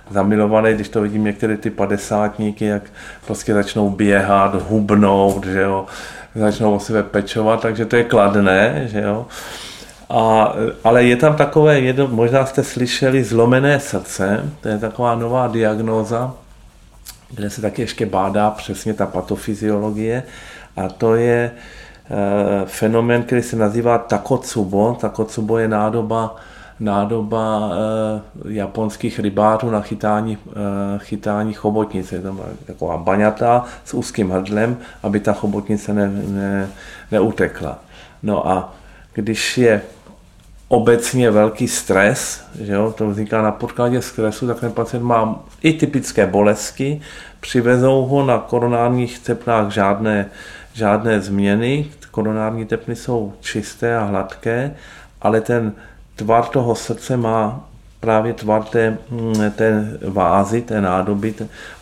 zamilovaný, když to vidím některé ty padesátníky, jak prostě začnou běhat, hubnout, že jo, začnou o sebe pečovat, takže to je kladné, že jo. A, ale je tam takové, jedno, možná jste slyšeli zlomené srdce, to je taková nová diagnóza, kde se taky ještě bádá přesně ta patofyziologie a to je e, fenomén, který se nazývá takotsubo. Takotsubo je nádoba, nádoba e, japonských rybářů na chytání, e, chytání chobotnice. Je to taková baňata s úzkým hrdlem, aby ta chobotnice ne, ne, neutekla. No a když je obecně velký stres, že jo, to vzniká na podkladě stresu, tak ten pacient má i typické bolesti, přivezou ho na koronárních tepnách žádné, žádné změny, koronární tepny jsou čisté a hladké, ale ten tvar toho srdce má právě tvar té, mm, té vázy, té nádoby,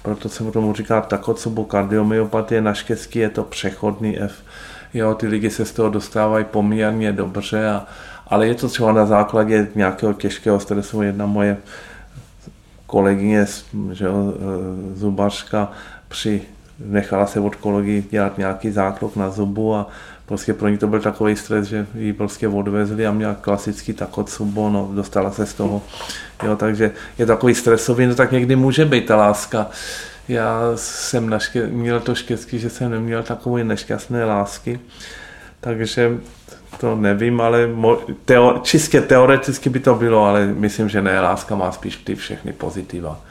proto se mu tomu říká takocobo kardiomyopatie, naštěstí je to přechodný F. Jo, ty lidi se z toho dostávají poměrně dobře a, ale je to třeba na základě nějakého těžkého stresu. Jedna moje kolegyně, že jo, e, zubařka, při, nechala se od kolegy dělat nějaký zákrok na zubu a prostě pro ní to byl takový stres, že ji prostě odvezli a měla klasický takotsubo, no, dostala se z toho. Jo, takže je takový stresový, no tak někdy může být ta láska. Já jsem naške, měl to štěstí, že jsem neměl takové nešťastné lásky, takže to nevím, ale teo, čistě teoreticky by to bylo, ale myslím, že ne, láska má spíš ty všechny pozitiva.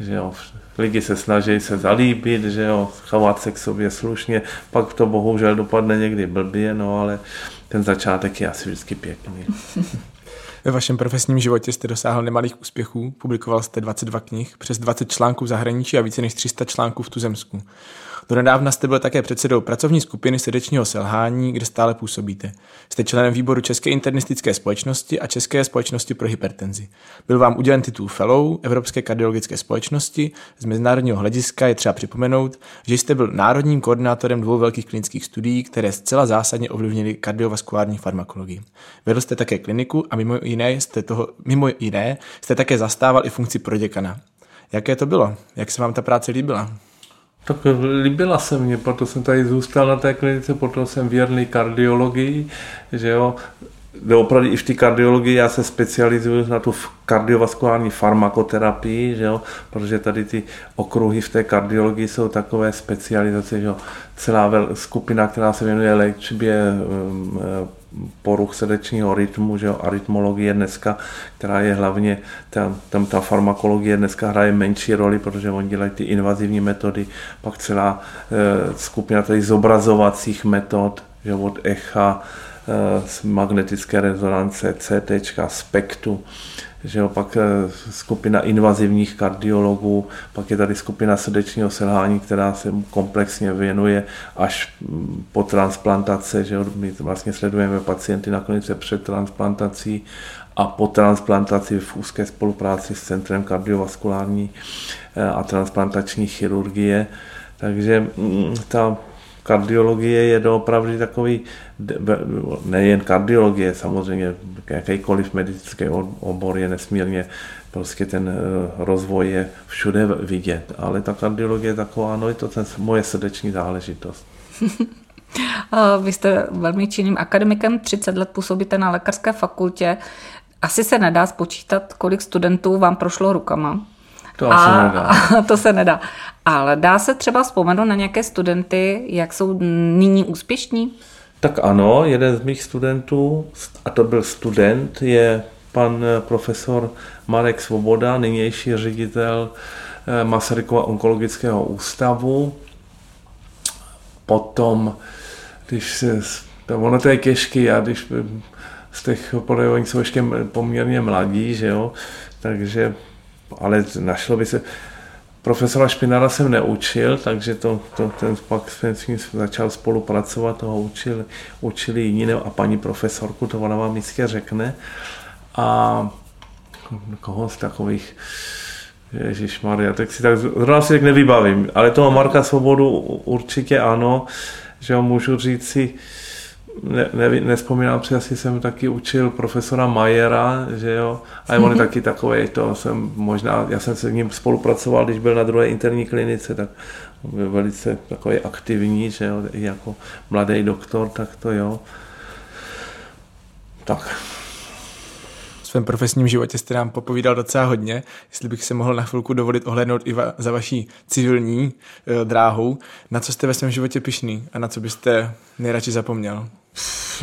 Že jo, lidi se snaží se zalíbit, že jo, chovat se k sobě slušně, pak to bohužel dopadne někdy blbě, no ale ten začátek je asi vždycky pěkný. (laughs) Ve vašem profesním životě jste dosáhl nemalých úspěchů, publikoval jste 22 knih, přes 20 článků v zahraničí a více než 300 článků v tuzemsku. Donedávna jste byl také předsedou pracovní skupiny srdečního selhání, kde stále působíte. Jste členem výboru České internistické společnosti a České společnosti pro hypertenzi. Byl vám udělen titul Fellow Evropské kardiologické společnosti. Z mezinárodního hlediska je třeba připomenout, že jste byl národním koordinátorem dvou velkých klinických studií, které zcela zásadně ovlivnily kardiovaskulární farmakologii. Vedl jste také kliniku a mimo jiné jste, toho, mimo jiné jste také zastával i funkci proděkana. Jaké to bylo? Jak se vám ta práce líbila? Tak líbila se mě, proto jsem tady zůstal na té klinice, proto jsem věrný kardiologii, že jo. Opravdu i v té kardiologii já se specializuju na tu kardiovaskulární farmakoterapii, že jo, protože tady ty okruhy v té kardiologii jsou takové specializace, že jo. Celá skupina, která se věnuje léčbě um, poruch srdečního rytmu, že jo, arytmologie dneska, která je hlavně, tam, tam ta farmakologie dneska hraje menší roli, protože oni dělají ty invazivní metody, pak celá e, skupina tady zobrazovacích metod, že od echa, e, z magnetické rezonance, CT, spektu, že jo, pak eh, skupina invazivních kardiologů, pak je tady skupina srdečního selhání, která se komplexně věnuje až mm, po transplantace, že jo, my vlastně sledujeme pacienty na klinice před transplantací a po transplantaci v úzké spolupráci s Centrem kardiovaskulární eh, a transplantační chirurgie. Takže mm, ta kardiologie je doopravdy takový, nejen kardiologie, samozřejmě jakýkoliv medicinský obor je nesmírně, prostě ten eh, rozvoj je všude vidět, ale ta kardiologie je taková, no je to ten moje srdeční záležitost. (laughs) Vy jste velmi činným akademikem, 30 let působíte na lékařské fakultě. Asi se nedá spočítat, kolik studentů vám prošlo rukama. To a, se nedá. A (laughs) to se nedá. Ale dá se třeba vzpomenout na nějaké studenty, jak jsou nyní úspěšní? Tak ano, jeden z mých studentů, a to byl student, je pan profesor Marek Svoboda, nynější ředitel eh, Masarykova onkologického ústavu. Potom, když se, ono to je těžké, já když z těch podle jsou ještě poměrně mladí, že jo, takže, ale našlo by se, profesora Špinara jsem neučil, takže to, to, ten pak jsem s ním začal spolupracovat, toho učil, učili jiní, a paní profesorku, to ona vám jistě řekne. A koho z takových, Ježíš Maria, tak si tak zrovna si tak nevybavím, ale toho Marka Svobodu určitě ano, že ho můžu říct si, ne, ne, nespomínám si, asi jsem taky učil profesora Majera, že jo, a on je (laughs) taky takový, to jsem možná, já jsem se s ním spolupracoval, když byl na druhé interní klinice, tak byl velice takový aktivní, že jo, i jako mladý doktor, tak to jo. Tak. V svém profesním životě jste nám popovídal docela hodně. Jestli bych se mohl na chvilku dovolit ohlednout i va- za vaší civilní e, dráhou, na co jste ve svém životě pišný a na co byste nejradši zapomněl?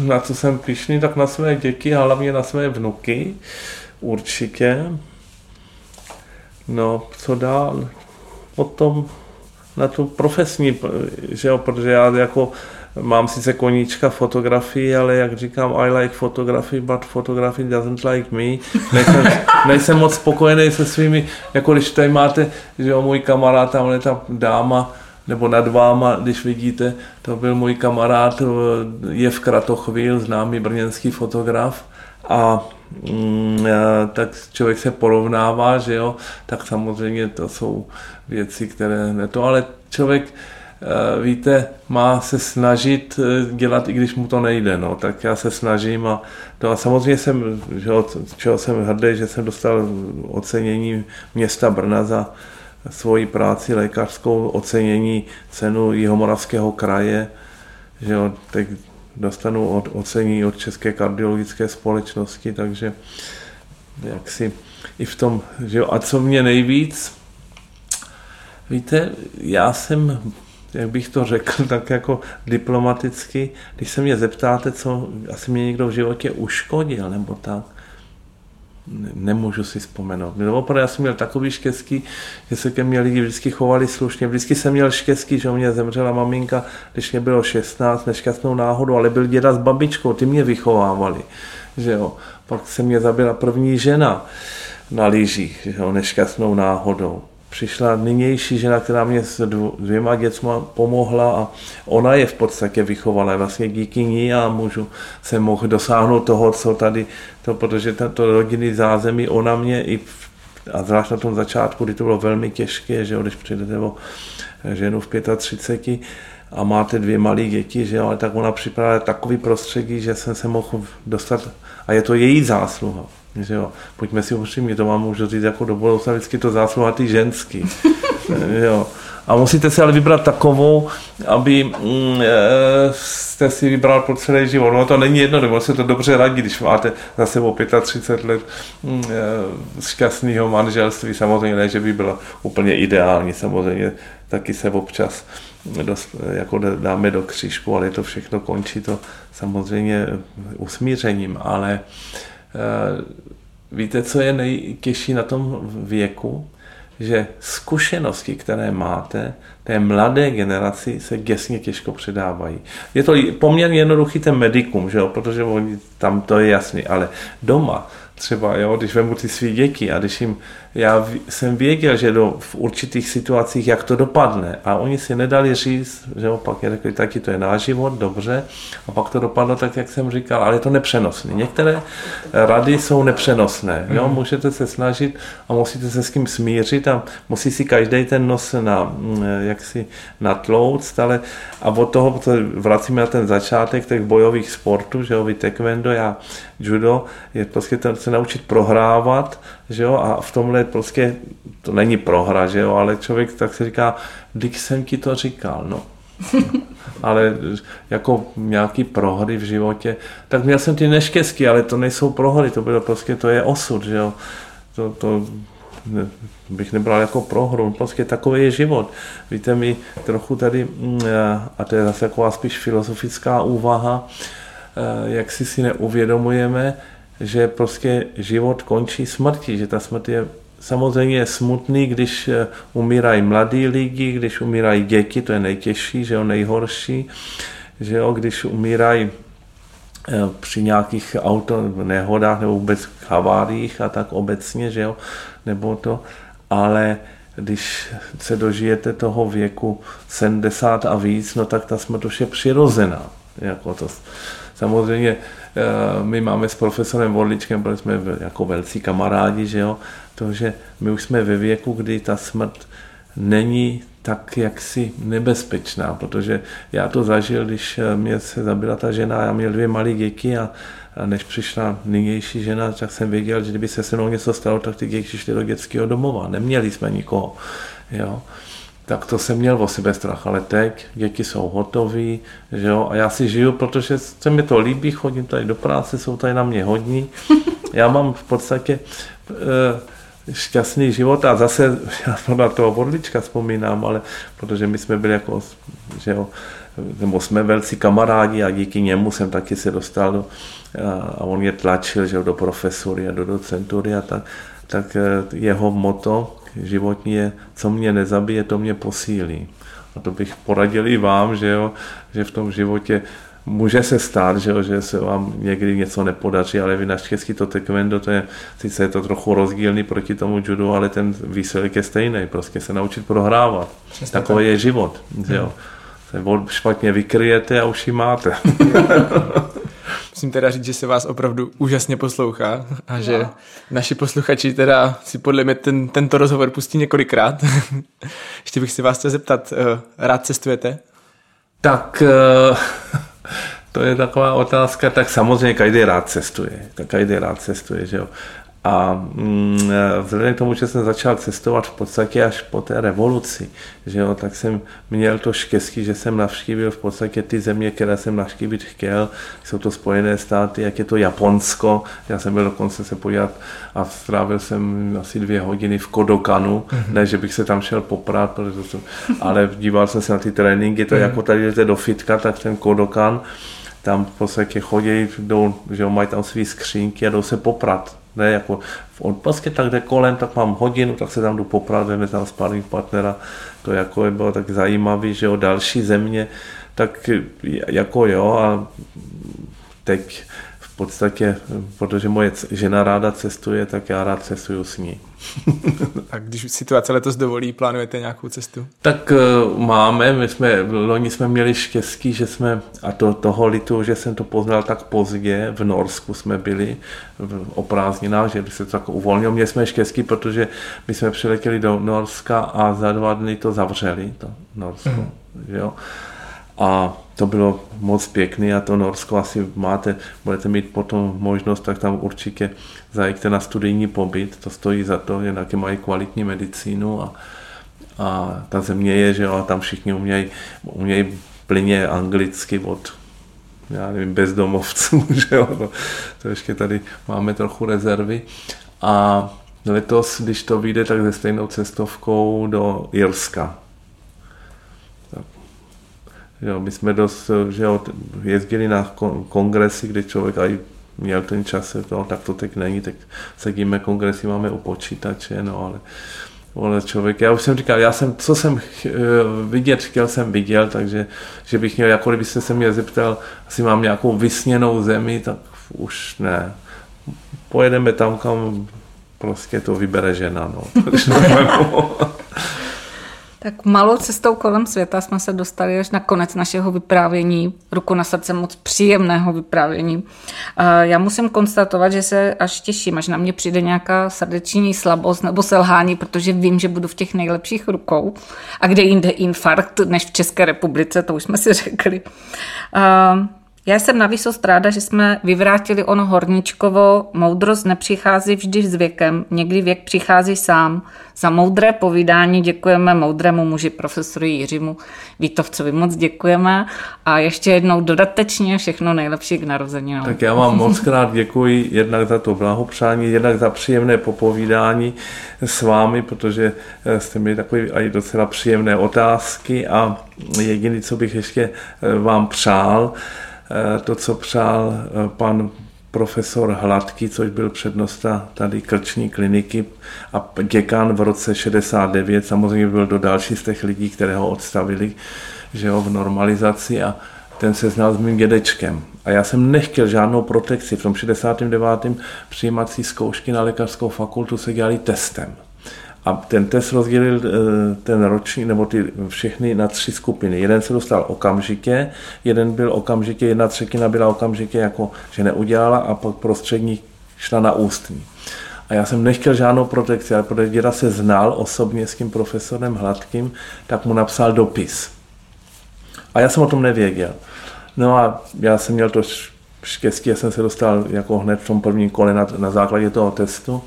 Na co jsem pišný, tak na své děti a hlavně na své vnuky. Určitě. No, co dál? Potom na tu profesní, že jo, protože já jako mám sice koníčka fotografii, ale jak říkám, I like photography, but photography doesn't like me. Nejsem, (laughs) nejsem moc spokojený se svými, jako když tady máte, že jo, můj kamarád, tam je ta dáma, nebo nad váma, když vidíte, to byl můj kamarád Jev Kratochvil, známý brněnský fotograf. A mm, tak člověk se porovnává, že jo, tak samozřejmě to jsou věci, které ne to, ale člověk e, víte, má se snažit dělat, i když mu to nejde, no, tak já se snažím a to a samozřejmě jsem, že čeho jsem hrdý, že jsem dostal ocenění města Brna za svoji práci lékařskou, ocenění cenu Jihomoravského kraje, že jo, teď dostanu od, ocení od České kardiologické společnosti, takže jak si i v tom, že jo, a co mě nejvíc, víte, já jsem, jak bych to řekl, (laughs) tak jako diplomaticky, když se mě zeptáte, co asi mě někdo v životě uškodil, nebo tak, nemůžu si vzpomenout. No, opravdu já jsem měl takový štěstí, že se ke mně lidi vždycky chovali slušně. Vždycky jsem měl štěstí, že u mě zemřela maminka, když mě bylo 16, nešťastnou náhodu, ale byl děda s babičkou, ty mě vychovávali. Že jo. Pak se mě zabila první žena na lyžích, že jo, nešťastnou náhodou přišla nynější žena, která mě s dvěma dětma pomohla a ona je v podstatě vychovala. Vlastně díky ní já můžu, se mohl dosáhnout toho, co tady, to, protože tento rodinný zázemí, ona mě i a zvlášť na tom začátku, kdy to bylo velmi těžké, že když přijdete o ženu v 35 a máte dvě malé děti, že ale tak ona připravila takový prostředí, že jsem se mohl dostat a je to její zásluha. Že jo, pojďme si upřímně, to vám můžu říct jako do budoucna, vždycky to zásluha ty ženský. (laughs) jo. A musíte si ale vybrat takovou, aby mm, e, jste si vybral pro celý život. No to není jedno, nebo se to dobře radí, když máte za sebou 35 let mm, e, šťastného manželství. Samozřejmě ne, že by bylo úplně ideální, samozřejmě taky se občas dost, jako dáme do křížku, ale to všechno končí to samozřejmě usmířením, ale Eh, víte, co je nejtěžší na tom věku? Že zkušenosti, které máte, té mladé generaci se děsně těžko předávají. Je to poměrně jednoduchý ten medikum, že jo? protože oni, tam to je jasný, ale doma, třeba, jo, když vemu ty svý děti a když jim, já jsem věděl, že do, v určitých situacích, jak to dopadne a oni si nedali říct, že opak je řekli, taky to je náš život, dobře, a pak to dopadlo tak, jak jsem říkal, ale je to nepřenosné. Některé rady jsou nepřenosné, jo, mm. můžete se snažit a musíte se s kým smířit a musí si každý ten nos na, mm, jak si natlouct, ale a od toho vracíme na ten začátek těch bojových sportů, že jo, vy taekwondo, já judo, je prostě to, se naučit prohrávat, že jo, a v tomhle prostě to není prohra, že jo, ale člověk tak se říká, když jsem ti to říkal, no. (laughs) ale jako nějaký prohry v životě, tak měl jsem ty neštěstí, ale to nejsou prohry, to bylo prostě, to je osud, že jo. To, to ne, bych nebral jako prohru, prostě takový je život. Víte, my trochu tady, mm, a to je zase taková spíš filozofická úvaha, eh, jak si si neuvědomujeme, že prostě život končí smrtí, že ta smrt je samozřejmě smutný, když eh, umírají mladí lidi, když umírají děti, to je nejtěžší, že jo, nejhorší, že jo, když umírají eh, při nějakých auto nehodách nebo vůbec haváriích a tak obecně, že jo, nebo to, ale když se dožijete toho věku 70 a víc, no tak ta smrt už je přirozená. Jako to, samozřejmě eh, my máme s profesorem Vodličkem, byli jsme jako velcí kamarádi, že jo, to, že my už jsme ve věku, kdy ta smrt není tak jaksi nebezpečná, protože já to zažil, když eh, mě se zabila ta žena, já měl dvě malé děti a, a než přišla nynější žena, tak jsem věděl, že kdyby se se mnou něco stalo, tak ty děti šly do dětského domova. Neměli jsme nikoho. Jo tak to jsem měl o sebe strach, ale teď děti jsou hotové, že jo, a já si žiju, protože se mi to líbí, chodím tady do práce, jsou tady na mě hodní. (laughs) Já mám v podstatě e, šťastný život a zase (laughs) já to na toho vodlička vzpomínám, ale protože my jsme byli jako, že jo, nebo jsme velcí kamarádi a díky němu jsem taky se dostal do, a on mě tlačil, že jo, do profesory a do docentury a tak, tak eh, jeho moto životní je, co mě nezabije, to mě posílí. A to bych poradil i vám, že, jo, že v tom životě může se stát, že, jo, že se vám někdy něco nepodaří, ale vy naštěstí to taekwondo, to je, sice je to trochu rozdílný proti tomu judu, ale ten výsledek je stejný, prostě se naučit prohrávat. Přesně Takový tak. je život. Že jo. Se špatně vykryjete a už ji máte. (laughs) Musím teda říct, že se vás opravdu úžasně poslouchá a že no. naši posluchači teda si podle mě ten, tento rozhovor pustí několikrát. (laughs) Ještě bych si vás chtěl zeptat, eh, rád cestujete? Tak eh, (laughs) to je taková otázka, tak samozřejmě každý rád cestuje, tak každý rád cestuje, že jo. A mm, vzhledem k tomu, že jsem začal cestovat v podstatě až po té revoluci, že jo, tak jsem měl to štěstí, že jsem navštívil v podstatě ty země, které jsem navštívit chtěl. Jsou to Spojené státy, jak je to Japonsko. Já jsem byl dokonce se podívat a strávil jsem asi dvě hodiny v Kodokanu. Mm-hmm. Ne, že bych se tam šel poprat, protože to, ale díval jsem se na ty tréninky. To je mm-hmm. jako tady jdete do fitka, tak ten Kodokan tam v podstatě chodí, jdou, že mají tam své skřínky a jdou se poprat ne jako v odpasky, tak jde kolem, tak mám hodinu, tak se tam jdu poprat, veme tam sparring partnera, to jako je bylo tak zajímavý, že o další země, tak jako jo a teď v podstatě, protože moje žena ráda cestuje, tak já rád cestuju s ní. (laughs) A když situace letos dovolí, plánujete nějakou cestu? Tak uh, máme, my jsme, loni jsme měli štěstí, že jsme, a to toho litu, že jsem to poznal tak pozdě, v Norsku jsme byli v, o prázdninách, že se to tak uvolnilo. Měli jsme štěstí, protože my jsme přiletěli do Norska a za dva dny to zavřeli, to Norsko. Mm. Jo? A to bylo moc pěkný a to Norsko asi máte, budete mít potom možnost, tak tam určitě zajďte na studijní pobyt, to stojí za to, jinak mají kvalitní medicínu a, a ta země je, že jo, tam všichni umějí, umějí plyně anglicky od já nevím, bezdomovců, (laughs) že jo, to, to ještě tady máme trochu rezervy. A letos, když to vyjde, tak se stejnou cestovkou do Jirska, Jo, my jsme dost, že jo, jezdili na kongresy, kde člověk aj měl ten čas, to, tak to teď není, tak sedíme kongresy, máme u počítače, no ale ale člověk, já už jsem říkal, já jsem, co jsem vidět chtěl, jsem viděl, takže že bych měl, jako kdybyste se mě zeptal, asi mám nějakou vysněnou zemi, tak už ne. pojedeme tam, kam prostě to vybere žena. No. (laughs) Tak malou cestou kolem světa jsme se dostali až na konec našeho vyprávění, ruku na srdce moc příjemného vyprávění. Já musím konstatovat, že se až těším, až na mě přijde nějaká srdeční slabost nebo selhání, protože vím, že budu v těch nejlepších rukou. A kde jinde infarkt, než v České republice, to už jsme si řekli. Já jsem na výsost ráda, že jsme vyvrátili ono horničkovo, moudrost nepřichází vždy s věkem, někdy věk přichází sám. Za moudré povídání děkujeme moudrému muži profesoru Jiřímu Vítovcovi. Moc děkujeme a ještě jednou dodatečně všechno nejlepší k narozeninám. Tak já vám moc krát děkuji jednak za to blahopřání, jednak za příjemné popovídání s vámi, protože eh, jste mi takové i docela příjemné otázky a jediný, co bych ještě eh, vám přál, to, co přál eh, pan profesor Hladký, což byl přednosta tady krční kliniky a děkan v roce 69, samozřejmě byl do další z těch lidí, které ho odstavili, že ho v normalizaci a ten se znal s mým dědečkem. A já jsem nechtěl žádnou protekci. V tom 69. přijímací zkoušky na lékařskou fakultu se dělali testem. A ten test rozdělil eh, ten roční, nebo ty všechny na tři skupiny. Jeden se dostal okamžitě, jeden byl okamžitě, jedna třetina byla okamžitě jako, že neudělala a pak prostřední šla na ústní. A já jsem nechtěl žádnou protekci, ale protože děda se znal osobně s tím profesorem Hladkým, tak mu napsal dopis. A já jsem o tom nevěděl. No a já jsem měl to štěstí, já jsem se dostal jako hned v tom prvním kole na, na základě toho testu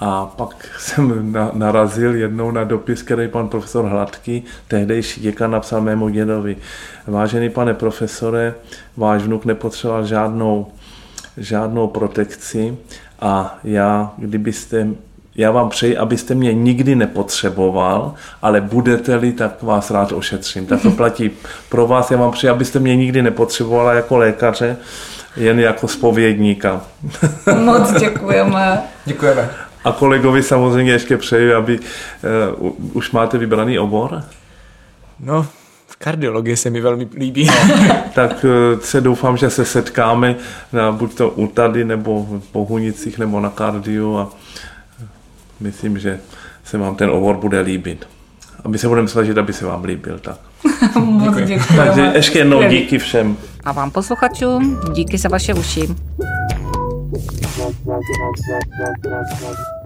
a pak jsem na, narazil jednou na dopis, který pan profesor Hladký, tehdejší děkan, napsal mému dědovi. Vážený pane profesore, váš vnuk nepotřeboval žádnou, žádnou protekci a já, kdybyste já vám přeji, abyste mě nikdy nepotřeboval, ale budete-li, tak vás rád ošetřím. Tak to platí pro vás. Já vám přeji, abyste mě nikdy nepotřebovala jako lékaře, jen jako spovědníka. Moc děkujeme. Děkujeme. A kolegovi samozřejmě ještě přeji, aby uh, už máte vybraný obor? No, kardiologie se mi velmi líbí. No, tak uh, se doufám, že se setkáme na, buď to u tady, nebo v Bohunicích, nebo na kardiu a myslím, že se vám ten obor bude líbit. A my se budeme snažit, aby se vám líbil. Tak. (laughs) Moc děkuji. Takže ještě jednou díky všem. A vám posluchačům díky za vaše uši. Thank you.